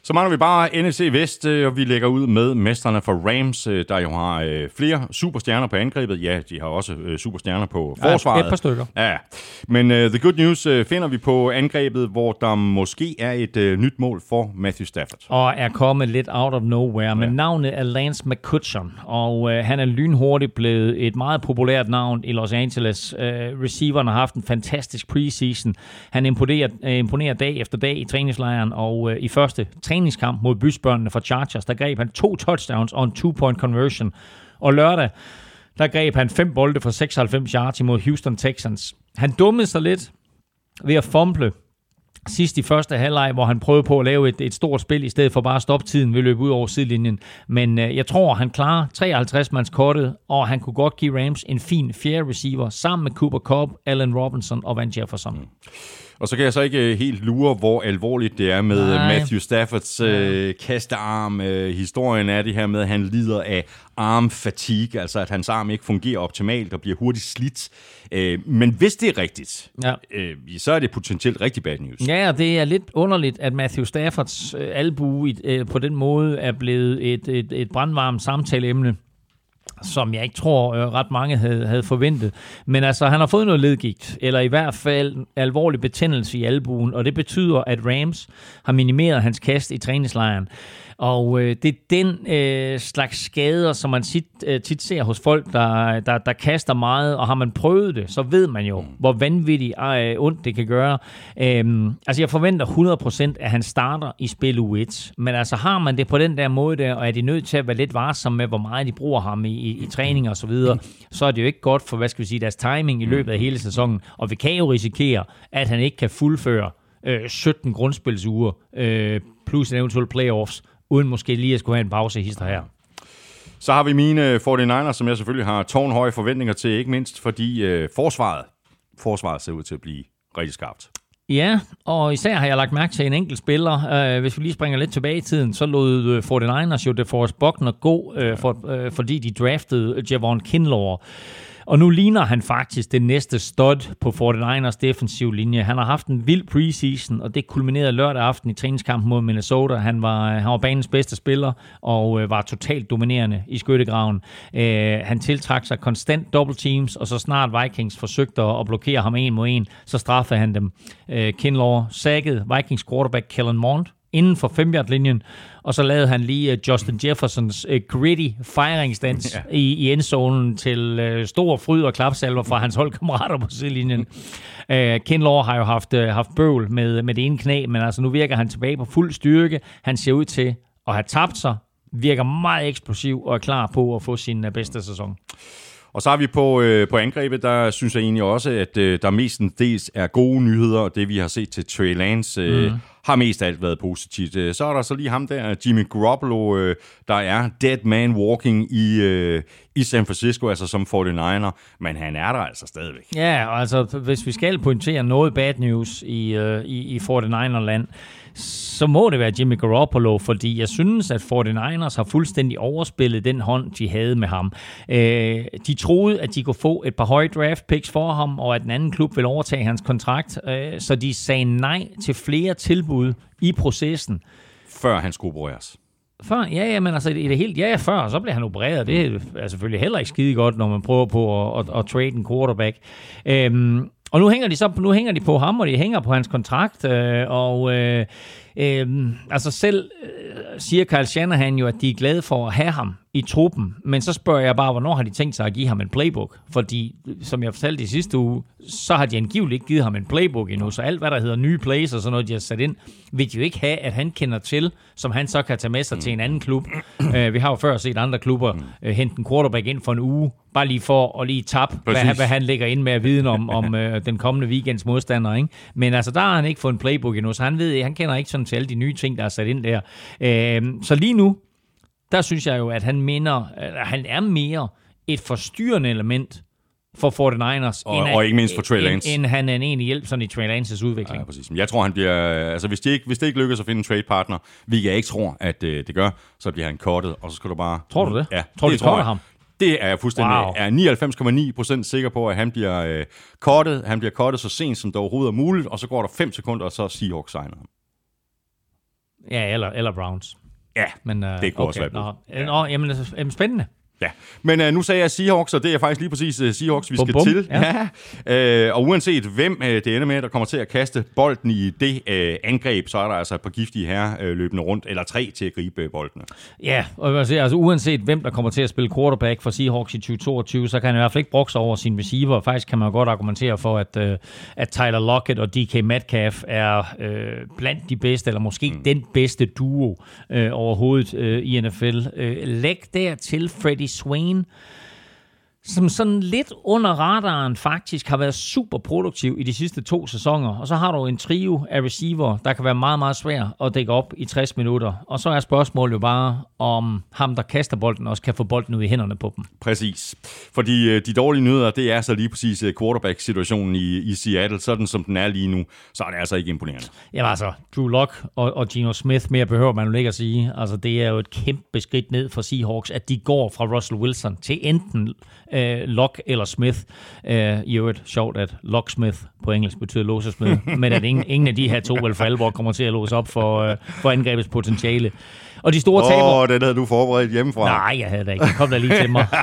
Så mangler vi bare NFC Vest, øh, og vi lægger ud med mestrene for Rams, øh, der jo har øh, flere superstjerner på angrebet. Ja, de har også superstjerner på forsvaret. Ja, et par stykker. Ja, men uh, the good news uh, finder vi på angrebet, hvor der måske er et uh, nyt mål for Matthew Stafford. Og er kommet lidt out of nowhere, ja. men navnet er Lance McCutcheon, og uh, han er lynhurtigt blevet et meget populært navn i Los Angeles. Uh, receiveren har haft en fantastisk preseason. Han imponerer, uh, imponerer dag efter dag i træningslejren, og uh, i første træningskamp mod bysbørnene for Chargers, der greb han to touchdowns og en two-point conversion. Og lørdag, der greb han fem bolde for 96 yards imod Houston Texans. Han dummede sig lidt ved at fumble sidst i første halvleg, hvor han prøvede på at lave et, et stort spil, i stedet for bare at stoppe tiden ved at løbe ud over sidelinjen. Men øh, jeg tror, han klarer 53 mands kortet, og han kunne godt give Rams en fin fjerde receiver, sammen med Cooper Cobb, Allen Robinson og Van Jefferson. Mm. Og så kan jeg så ikke øh, helt lure, hvor alvorligt det er med Nej. Nej. Matthew Staffords øh, kastearm. Øh, historien er det her med, at han lider af arm fatigue, altså at hans arm ikke fungerer optimalt og bliver hurtigt slidt. Øh, men hvis det er rigtigt, Ja. øh, så er det potentielt rigtig bad news. Ja, det er lidt underligt, at Matthew Staffords øh, albu i, øh, på den måde er blevet et, et, et brandvarmt samtaleemne som jeg ikke tror øh, ret mange havde, havde forventet. Men altså, han har fået noget ledgigt, eller i hvert fald alvorlig betændelse i albuen, og det betyder, at Rams har minimeret hans kast i træningslejren. Og øh, det er den øh, slags skader, som man tit, øh, tit ser hos folk, der, der, der kaster meget, og har man prøvet det, så ved man jo, hvor vanvittigt øh, ondt det kan gøre. Øhm, altså jeg forventer 100% at han starter i spil u 1, men altså har man det på den der måde der, og er de nødt til at være lidt varsomme med, hvor meget de bruger ham i, i, i træning og så videre, så er det jo ikke godt for, hvad skal vi sige, deres timing i løbet af hele sæsonen, og vi kan jo risikere, at han ikke kan fuldføre øh, 17 grundspilsuger, øh, plus en eventuel playoffs, uden måske lige at skulle have en pause hister her. Så har vi mine 49ers, som jeg selvfølgelig har tårnhøje forventninger til, ikke mindst fordi øh, forsvaret, forsvaret ser ud til at blive rigtig skarpt. Ja, og især har jeg lagt mærke til en enkelt spiller. Uh, hvis vi lige springer lidt tilbage i tiden, så lod øh, 49ers jo DeForest Buckner gå, uh, for, uh, fordi de draftede Javon Kinlaw. Og nu ligner han faktisk det næste stud på 49ers defensiv linje. Han har haft en vild preseason, og det kulminerede lørdag aften i træningskampen mod Minnesota. Han var, øh, han var banens bedste spiller og øh, var totalt dominerende i skyttegraven. Øh, han tiltrak sig konstant double teams, og så snart Vikings forsøgte at blokere ham en mod en, så straffede han dem. Øh, Kinlaw sækkede Vikings quarterback Kellen Mond inden for 5 linjen og så lavede han lige uh, Justin Jeffersons uh, gritty fejringsdans ja. i, i endzonen til uh, stor fryd og klapsalver fra hans holdkammerater på sidelinjen. [laughs] uh, Kinlaw har jo haft, uh, haft bøvl med, med det ene knæ, men altså nu virker han tilbage på fuld styrke. Han ser ud til at have tabt sig, virker meget eksplosiv og er klar på at få sin uh, bedste sæson. Og så har vi på, øh, på angrebet, der synes jeg egentlig også, at øh, der mestendels er gode nyheder, og det vi har set til Trey Lance øh, mm. har mest af alt været positivt. Øh, Så er der så lige ham der, Jimmy Garoppolo, øh, der er dead man walking i, øh, i San Francisco, altså som 49er, men han er der altså stadigvæk. Ja, og altså hvis vi skal pointere noget bad news i, øh, i, i 49er-land, så må det være Jimmy Garoppolo, fordi jeg synes, at 49ers har fuldstændig overspillet den hånd, de havde med ham. Øh, de troede, at de kunne få et par høje draft picks for ham, og at den anden klub ville overtage hans kontrakt, øh, så de sagde nej til flere tilbud i processen. Før han skulle opereres. Før, ja, ja, men altså i det helt, ja, ja, før, så blev han opereret. Det er selvfølgelig heller ikke skide godt, når man prøver på at, at, at trade en quarterback. Øhm, og nu hænger de så nu hænger de på ham, og de hænger på hans kontrakt, øh, og øh, øh, altså selv øh, siger Kyle Shanahan jo, at de er glade for at have ham i truppen, men så spørger jeg bare, hvornår har de tænkt sig at give ham en playbook? Fordi, som jeg fortalte i sidste uge, så har de angiveligt ikke givet ham en playbook endnu, så alt hvad der hedder nye plays og sådan noget, de har sat ind, vil de jo ikke have, at han kender til, som han så kan tage med sig til en anden klub. Uh, vi har jo før set andre klubber uh, hente en quarterback ind for en uge, bare lige for at lige tabe, hvad, hvad han lægger ind med at viden om, om uh, [laughs] den kommende weekends modstander. Ikke? Men altså, der har han ikke fået en playbook endnu, så han ved, han kender ikke sådan til alle de nye ting, der er sat ind der. Uh, så lige nu, der synes jeg jo, at han minder, at han er mere et forstyrrende element for 49ers, Og- end, og ikke mindst for Trey Lance. End, end han er en egentlig hjælp sådan i Trey Lances udvikling. Ja, præcis. Men jeg tror, han bliver... Altså, hvis det ikke, hvis det ikke lykkes at finde en trade partner, hvilket jeg ikke tror, at øh, det gør, så bliver han kortet, og så skal du bare... Tror du det? Ja, Tror du, det de jeg. ham? Det er jeg fuldstændig... Wow. Er 99,9% sikker på, at han bliver øh, kortet. Han bliver kortet så sent, som det overhovedet er muligt, og så går der 5 sekunder, og så Seahawks signer ham. Ja, eller, eller Browns. Ja, Men, uh, Det kunne også være Nå. Nå, jamen, altså, jamen, spændende. Ja, men øh, nu sagde jeg Seahawks, og det er faktisk lige præcis øh, Seahawks, vi Bum, skal bum. til. Ja. Ja. Øh, og uanset hvem øh, det ender med, der kommer til at kaste bolden i det øh, angreb, så er der altså et par giftige herrer øh, løbende rundt, eller tre til at gribe øh, boldene. Ja, og sige, altså, uanset hvem der kommer til at spille quarterback for Seahawks i 2022, så kan han i hvert fald ikke brokse over sin receiver. Faktisk kan man godt argumentere for, at, øh, at Tyler Lockett og DK Metcalf er øh, blandt de bedste, eller måske mm. den bedste duo øh, overhovedet øh, i NFL. Øh, læg dertil Freddie Swain, som sådan lidt under radaren faktisk har været super produktiv i de sidste to sæsoner. Og så har du en trio af receiver, der kan være meget, meget svær at dække op i 60 minutter. Og så er spørgsmålet jo bare, om ham, der kaster bolden, også kan få bolden ud i hænderne på dem. Præcis. Fordi øh, de dårlige nyheder, det er så lige præcis øh, quarterback-situationen i, i Seattle. Sådan som den er lige nu, så er det altså ikke imponerende. Jamen altså, Drew Lock og, og Geno Smith, mere behøver man jo ikke at sige. Altså, det er jo et kæmpe skridt ned for Seahawks, at de går fra Russell Wilson til enten øh, Lock eller Smith. Øh, I øvrigt sjovt, at Locksmith på engelsk betyder låsesmed, [laughs] men at ingen, ingen af de her to vel for alvor kommer til at låse op for, øh, for angrebets potentiale. Og de store Åh, taber... oh, den havde du forberedt hjemmefra. Nej, jeg havde da ikke. Kom der lige til mig. [laughs]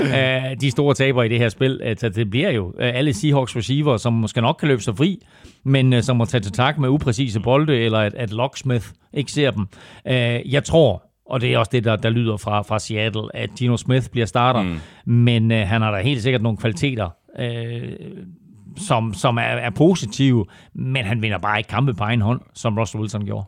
Øh, de store taber i det her spil, altså, det bliver jo øh, alle Seahawks receiver, som måske nok kan løbe sig fri, men som må tage til tak med upræcise bolde, eller at, at Locksmith ikke ser dem. Jeg tror, og det er også det, der, der lyder fra, fra Seattle, at Gino Smith bliver starter. Mm. Men øh, han har da helt sikkert nogle kvaliteter, øh, som, som er, er positive, men han vinder bare ikke kampe på egen hånd, som Russell Wilson gjorde.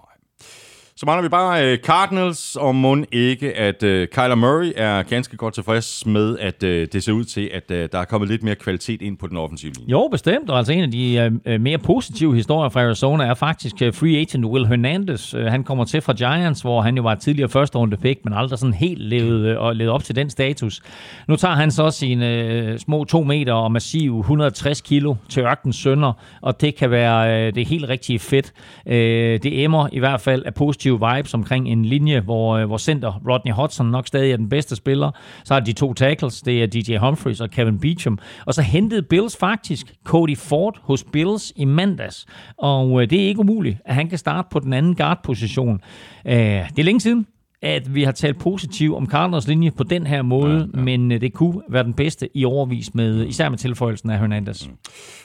Så mangler vi bare øh, Cardinals, og må ikke, at øh, Kyler Murray er ganske godt tilfreds med, at øh, det ser ud til, at øh, der er kommet lidt mere kvalitet ind på den offensive linje. Jo, bestemt. Og altså en af de øh, øh, mere positive historier fra Arizona er faktisk øh, free agent Will Hernandez. Øh, han kommer til fra Giants, hvor han jo var tidligere første runde pick, men aldrig sådan helt levet, øh, og levet op til den status. Nu tager han så sine øh, små to meter og massive 160 kilo til ørkens sønder, og det kan være øh, det helt rigtige fedt. Øh, det emmer i hvert fald af positive positive vibes omkring en linje, hvor, øh, hvor center Rodney Hudson nok stadig er den bedste spiller. Så har de to tackles, det er DJ Humphries og Kevin Beecham. Og så hentede Bills faktisk Cody Ford hos Bills i mandags. Og øh, det er ikke umuligt, at han kan starte på den anden guard-position. Øh, det er længe siden, at vi har talt positivt om Cardinals linje på den her måde, ja, ja. men det kunne være den bedste i overvis, med, især med tilføjelsen af Hernandez. Mm.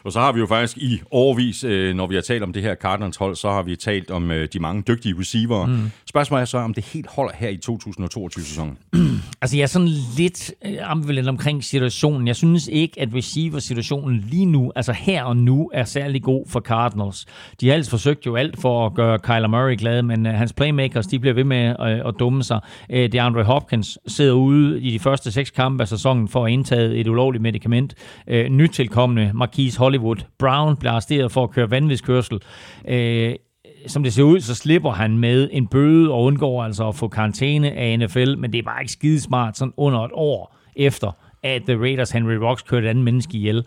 Og så har vi jo faktisk i overvis, når vi har talt om det her Cardinals hold, så har vi talt om de mange dygtige receiver. Mm. Spørgsmålet er så, om det helt holder her i 2022-sæsonen. [clears throat] altså jeg er sådan lidt ambivalent omkring situationen. Jeg synes ikke, at receiver-situationen lige nu, altså her og nu, er særlig god for Cardinals. De har ellers forsøgt jo alt for at gøre Kyler Murray glad, men hans playmakers, de bliver ved med at, at dumme sig. Øh, DeAndre Hopkins sidder ude i de første seks kampe af sæsonen for at indtage et ulovligt medicament. Øh, nytilkommende Marquise Hollywood Brown bliver arresteret for at køre vanvidskørsel. Øh, som det ser ud, så slipper han med en bøde og undgår altså at få karantæne af NFL, men det er bare ikke skidesmart sådan under et år efter, at The Raiders Henry Rocks kørte et andet menneske ihjel.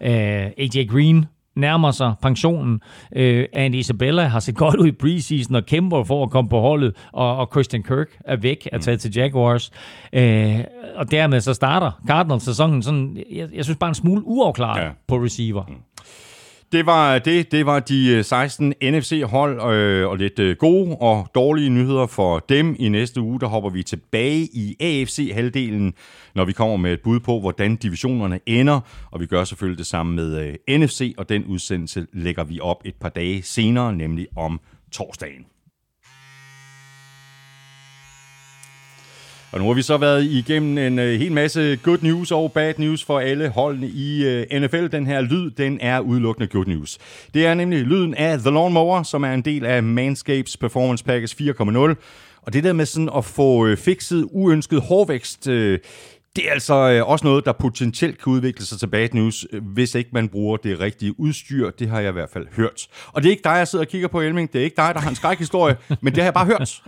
Øh, uh, AJ Green nærmer sig pensionen. Uh, Andy Isabella har set godt ud i preseason og kæmper for at komme på holdet, og, og Christian Kirk er væk, er taget til Jaguars. Uh, og dermed så starter Cardinals-sæsonen sådan, jeg, jeg synes bare en smule uafklaret ja. på receiver. Mm. Det var øh, det. Det var de øh, 16 NFC-hold øh, og lidt øh, gode og dårlige nyheder for dem. I næste uge, der hopper vi tilbage i AFC-halvdelen, når vi kommer med et bud på, hvordan divisionerne ender. Og vi gør selvfølgelig det samme med øh, NFC, og den udsendelse lægger vi op et par dage senere, nemlig om torsdagen. Og nu har vi så været igennem en uh, hel masse good news og bad news for alle holdene i øh, uh, NFL. Den her lyd, den er udelukkende good news. Det er nemlig lyden af The Lawnmower, som er en del af Manscapes Performance Package 4.0. Og det der med sådan at få uh, fikset uønsket hårvækst, uh, det er altså øh, også noget, der potentielt kan udvikle sig til bad news, øh, hvis ikke man bruger det rigtige udstyr. Det har jeg i hvert fald hørt. Og det er ikke dig, jeg sidder og kigger på, Elming. Det er ikke dig, der har en skrækhistorie, [laughs] men det har jeg bare hørt.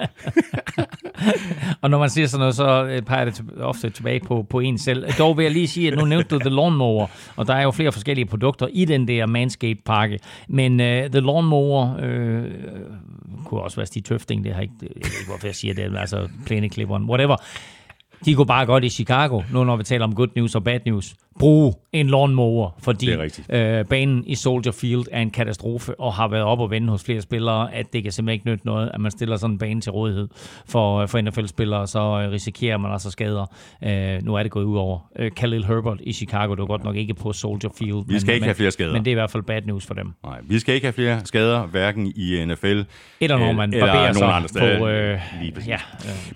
[laughs] og når man siger sådan noget, så øh, peger det ofte tilbage på, på en selv. Dog vil jeg lige sige, at nu nævnte du The Lawnmower, og der er jo flere forskellige produkter i den der Manscaped-pakke. Men uh, The Lawnmower uh, kunne også være Stig Tøfting, det har ikke, jeg ikke, hvorfor jeg siger det, altså plæneklipperen, whatever. De går bare godt i Chicago, nu når vi taler om good news og bad news bruge en lawnmower, fordi øh, banen i Soldier Field er en katastrofe, og har været op og vende hos flere spillere, at det kan simpelthen ikke nytte noget, at man stiller sådan en bane til rådighed for, øh, for NFL-spillere, så øh, risikerer man altså skader. Øh, nu er det gået ud over øh, Khalil Herbert i Chicago, det var godt nok ikke på Soldier Field. Vi skal men, ikke men, have flere skader. Men det er i hvert fald bad news for dem. Nej, vi skal ikke have flere skader, hverken i NFL eller når man eller barberer sig andre steder. på øh, ja, øh,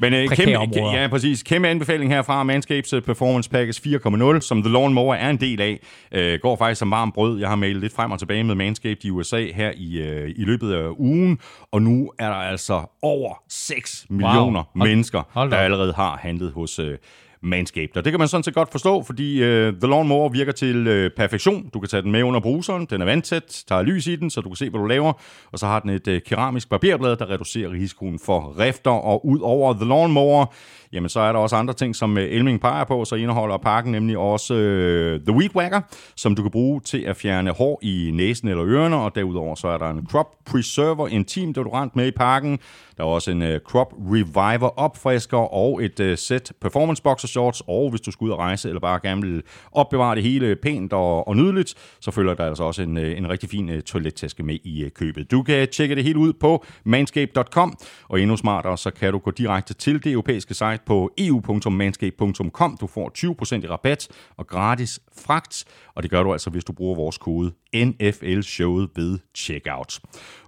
men, øh, kæmpe, ja, præcis. Kæmpe anbefaling her fra Manscapes Performance Package 4.0, som The Lawnmower er en del af. Øh, går faktisk som varm brød. Jeg har mailet lidt frem og tilbage med Manscaped i USA her i, øh, i løbet af ugen, og nu er der altså over 6 millioner wow. Mennesker, hold der allerede har handlet hos øh, Manscaped. Og det kan man sådan set godt forstå, fordi øh, The Lawnmower virker til øh, perfektion. Du kan tage den med under bruseren, den er vandtæt, der er lys i den, så du kan se, hvad du laver. Og så har den et øh, keramisk barberblad, der reducerer risikoen for rifter. Og ud over The Lawnmower, jamen så er der også andre ting, som øh, Elming peger på. Så indeholder pakken nemlig også øh, The Weed Whacker, som du kan bruge til at fjerne hår i næsen eller ørerne. Og derudover så er der en Crop Preserver Intim deodorant med i pakken. Der er også en øh, Crop Reviver opfrisker og et øh, sæt Performance Boxer Shorts. Og hvis du skal ud og rejse eller bare gerne vil opbevare det hele pænt og, og nydeligt, så følger der altså også en, øh, en rigtig fin øh, toilettaske med i øh, købet. Du kan tjekke det hele ud på manscape.com, og endnu smartere, så kan du gå direkte til det europæiske site på eu.manscape.com. Du får 20% i rabat og gratis fragt, og det gør du altså, hvis du bruger vores kode NFL-showet ved checkout.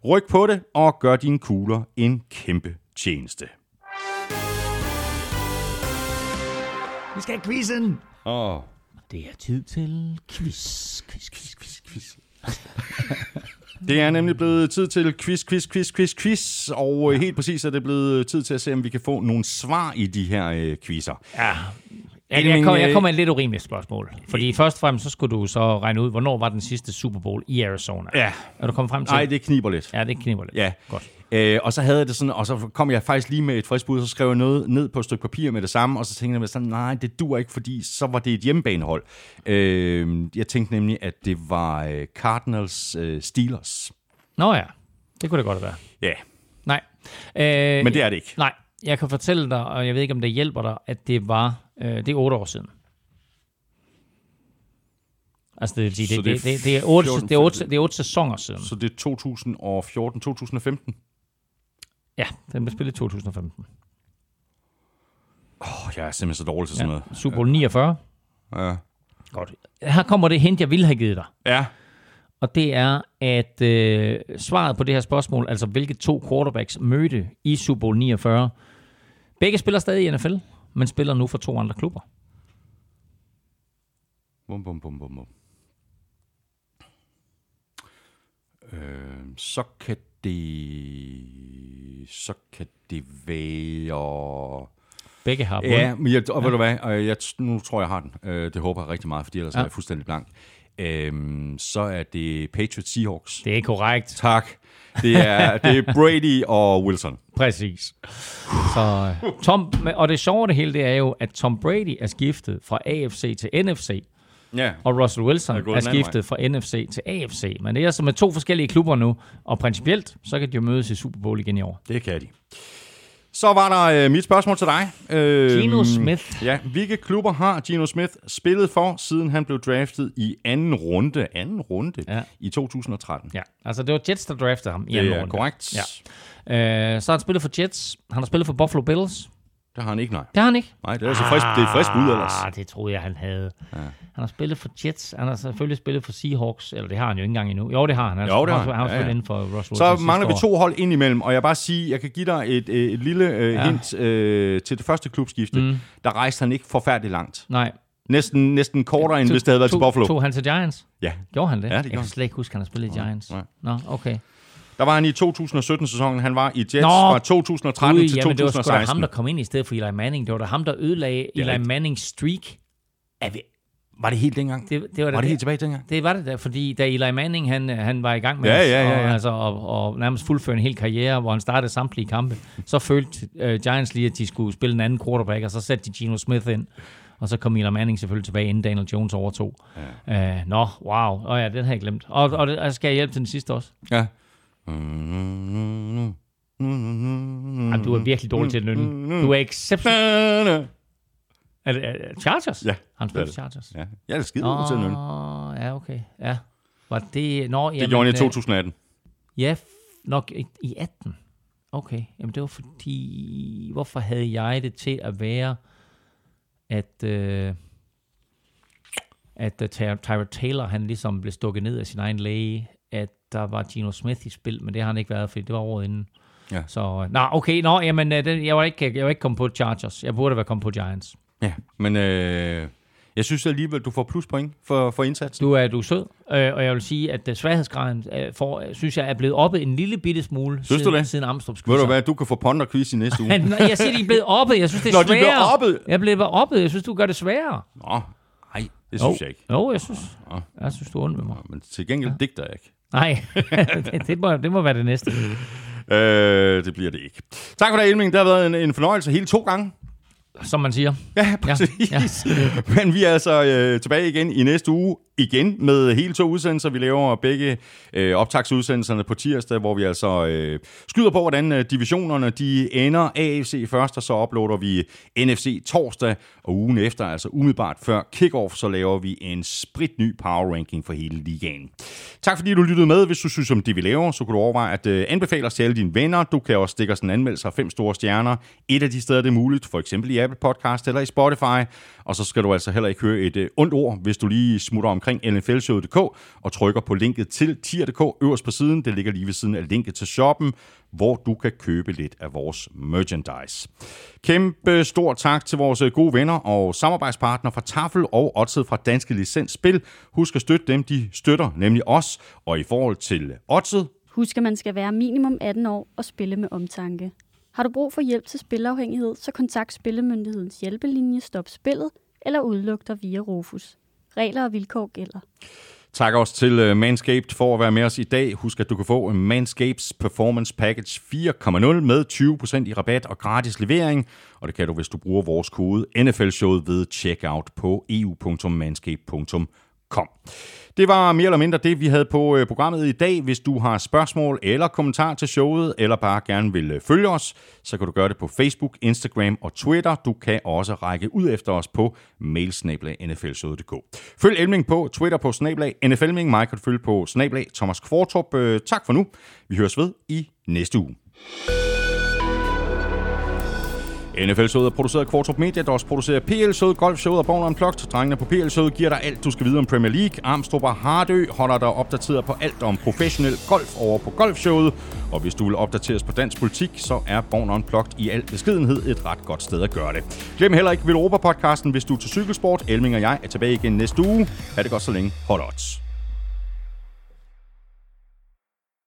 Ryk på det og gør dine kugler en kæmpe tjeneste. Vi skal have quizzen. Åh, oh. Det er tid til quiz, quiz, quiz, quiz, quiz. [laughs] Det er nemlig blevet tid til quiz, quiz, quiz, quiz, quiz, og øh, helt præcis er det blevet tid til at se, om vi kan få nogle svar i de her øh, quizzer. Ja, jeg, jeg, kom, jeg kommer med et lidt urimeligt spørgsmål. Fordi først og fremmest, så skulle du så regne ud, hvornår var den sidste Super Bowl i Arizona. Ja. Er du kommet frem til? Nej, det kniber lidt. Ja, det kniber lidt. Ja. Godt. Øh, og så havde jeg det sådan, og så kom jeg faktisk lige med et frisk bud, og så skrev jeg noget ned på et stykke papir med det samme, og så tænkte jeg sådan, nej, det dur ikke, fordi så var det et hjemmebanehold. Øh, jeg tænkte nemlig, at det var øh, Cardinals øh, Steelers. Nå ja, det kunne det godt være. Ja, Nej. Øh, men det er det ikke. Nej, jeg kan fortælle dig, og jeg ved ikke, om det hjælper dig, at det var, øh, det er otte år siden. Altså, det, vil sige, det, det er det, det, er otte, 14, det, er otte, det er otte sæsoner siden. Så det er 2014-2015. Ja, den blev spillet i 2015. Åh, oh, jeg er simpelthen så dårlig til sådan Ja. noget. Super Bowl 49. Ja. Godt. Her kommer det hint, jeg ville have givet dig. ja. Og det er, at øh, svaret på det her spørgsmål, altså hvilke to quarterbacks mødte i Super Bowl 49, begge spiller stadig i NFL, men spiller nu for to andre klubber. Bum, bum, bum, bum, bum. Øh, så kan det... Så kan det være... Begge har. Ja, men jeg, og ved du hvad, jeg, nu tror jeg, jeg har den. Øh, det håber jeg rigtig meget, fordi ellers ja. Ja. er jeg fuldstændig blank. Øhm, så er det Patriots Seahawks. Det er korrekt. Tak. Det er, det er Brady og Wilson. Præcis. Så, øh, Tom, og det sjove det hele, det er jo, at Tom Brady er skiftet fra AFC til NFC, Ja. og Russell Wilson Er er, skiftet fra NFC til AFC. Men det er altså med to forskellige klubber nu, og principielt, så kan de jo mødes i Super Bowl igen i år. Det kan de. Så var der øh, mit spørgsmål til dig. Øh, Geno Smith. Ja, hvilke klubber har Geno Smith spillet for, siden han blev draftet i anden runde, anden runde Ja. i 2013? Ja, altså det var Jets, der draftede ham i det anden er runde. korrekt. Ja. Øh, så har han spillet for Jets. Han har spillet for Buffalo Bills. Det har han ikke, nej. Det har han ikke. Nej, det er altså frisk, det er frisk bud ellers. Ah, det troede jeg, han havde. Ja. Han har spillet for Jets. Han har selvfølgelig spillet for Seahawks. Eller det har han jo ikke engang endnu. Jo, det har han. Han, Jo, det har han. han. Har Ja, spillet ja. inden for Russell Så mangler vi to hold ind imellem, og jeg bare sige, jeg kan give dig et, øh, et lille øh, Ja. hint øh, til det første klubskifte. Mm. Der rejste han ikke forfærdeligt langt. Nej. Næsten, næsten kortere, end To- hvis det havde været til to- Buffalo. Tog han til Giants? Ja, Gjorde han det? Ja, det jeg gjorde kan han. slet ikke huske, at han har spillet i Giants. nej. Nå, okay. Der var han i 2017-sæsonen. Han var i Jets Nå! fra 2013 Ui, til jamen, det var sgu da 2016. ham, der kom ind i stedet for Eli Manning. Det var da ham, der ødelagde Eli rigtigt. Mannings streak. Er vi, var det helt dengang? Det, det var, var det det- helt tilbage dengang? Det var det da, fordi da Eli Manning han, han var i gang med Ja, at- ja, ja, ja. Og, altså, og, og nærmest fuldføre en hel karriere, hvor han startede samtlige kampe, så følte uh, Giants lige, at de skulle spille en anden quarterback, og så satte de Geno Smith ind. Og så kom Eli Manning selvfølgelig tilbage, inden Daniel Jones overtog. Ja. Uh, nå, wow. Og ja, den har jeg glemt. Og, og, det, og skal jeg hjælpe til den sidste også? Ja. Jamen, du er virkelig dårlig til at nynne. Du er exceptionel. Er det, er det Chargers? Ja, Han spiller er. Chargers. Ja, jeg er skide god til at nynne. Ja, okay. Ja. Var det... Nå, Det gjorde han i 2018. Ja, f- nok i, i 18. Okay, jamen det var fordi... Hvorfor havde jeg det til at være, at... Øh, at uh, Ty- Tyra Taylor, han ligesom blev stukket ned af sin egen læge, der var Geno Smith i spil, men det har han ikke været, fordi det var året inden. Ja. Så, nå, okay, nå, jamen, øh, den, jeg, var ikke, jeg var ikke kommet på Chargers. Jeg burde være kommet på Giants. Ja, men øh, Jeg synes alligevel, du får pluspoint for, for indsatsen. Du er, du er sød, øh, og jeg vil sige, at øh, sværhedsgraden øh, for, synes jeg er blevet oppe en lille bitte smule Synes siden, du det? siden Amstrup's Ved du hvad, du kan få ponder-quiz i næste [laughs] uge. Jeg siger, de er blevet oppe. Jeg synes, det er Nå, de sværere. bliver oppe? Jeg blev oppe. Jeg synes, du gør det sværere. Nå, nej, det synes jo. jeg ikke. Jo, jeg synes, jeg synes du er ond med mig. Men til gengæld digter jeg ikke. Nej, [laughs] det, det, må, det må være det næste. Øh, det bliver det ikke. Tak for det, Elming. Det har været en, en fornøjelse hele to gange. Som man siger. Ja, præcis. [laughs] Ja, ja. Men vi er altså øh, tilbage igen i næste uge. Igen med hele to udsendelser. Vi laver begge øh, optagsudsendelserne på tirsdag, hvor vi altså øh, skyder på, hvordan øh, divisionerne de ender. AFC først, og så uploader vi NFC torsdag. Og ugen efter, altså umiddelbart før kickoff, så laver vi en spritny power ranking for hele ligaen. Tak fordi du lyttede med. Hvis du synes om det, vi laver, så kan du overveje at øh, anbefale os til alle dine venner. Du kan også stikke os en anmeldelse af fem store stjerner. Et af de steder, det er muligt, for eksempel i Apple Podcast eller i Spotify. Og så skal du altså heller ikke høre et øh, ondt ord, hvis du lige smutter omkring nflshow.dk og trykker på linket til tier.dk øverst på siden. Det ligger lige ved siden af linket til shoppen, hvor du kan købe lidt af vores merchandise. Kæmpe stor tak til vores øh, gode venner og samarbejdspartnere fra Tafel og Odset fra Danske Licens Spil. Husk at støtte dem, de støtter, nemlig os. Og i forhold til Odset, Husk, at man skal være minimum 18 år og spille med omtanke. Har du brug for hjælp til spilafhængighed, så kontakt Spillemyndighedens hjælpelinje Stop Spillet eller udluk dig via Rufus. Regler og vilkår gælder. Tak også til øh, Manscaped for at være med os i dag. Husk, at du kan få øh, Manscapes Performance Package 4.0 med 20% i rabat og gratis levering. Og det kan du, hvis du bruger vores kode NFL-showet ved checkout på eu.manscaped.com. Det var mere eller mindre det, vi havde på øh, programmet i dag. Hvis du har spørgsmål eller kommentar til showet, eller bare gerne vil øh, følge os, så kan du gøre det på Facebook, Instagram og Twitter. Du kan også række ud efter os på mailsnablag.nflshowet.dk. Følg Elming på Twitter på snablag NFLming. Mig kan du følge på snablag Thomas Kvartrup. Øh, tak for nu. Vi høres ved i næste uge. NFL-showet er produceret af Kvartrup Media, der også producerer PL-showet, Golf-showet og Born Unplugged. Drengene på PL-showet giver dig alt, du skal vide om Premier League. Armstrong og Hardø holder dig opdateret på alt om professionel golf over på Golf-showet. Og hvis du vil opdateres på dansk politik, så er Born Unplugged i al beskedenhed et ret godt sted at gøre det. Glem heller ikke Europa-podcasten, hvis du er til cykelsport. Elming og jeg er tilbage igen næste uge. Ha' det godt så længe. Hold odds.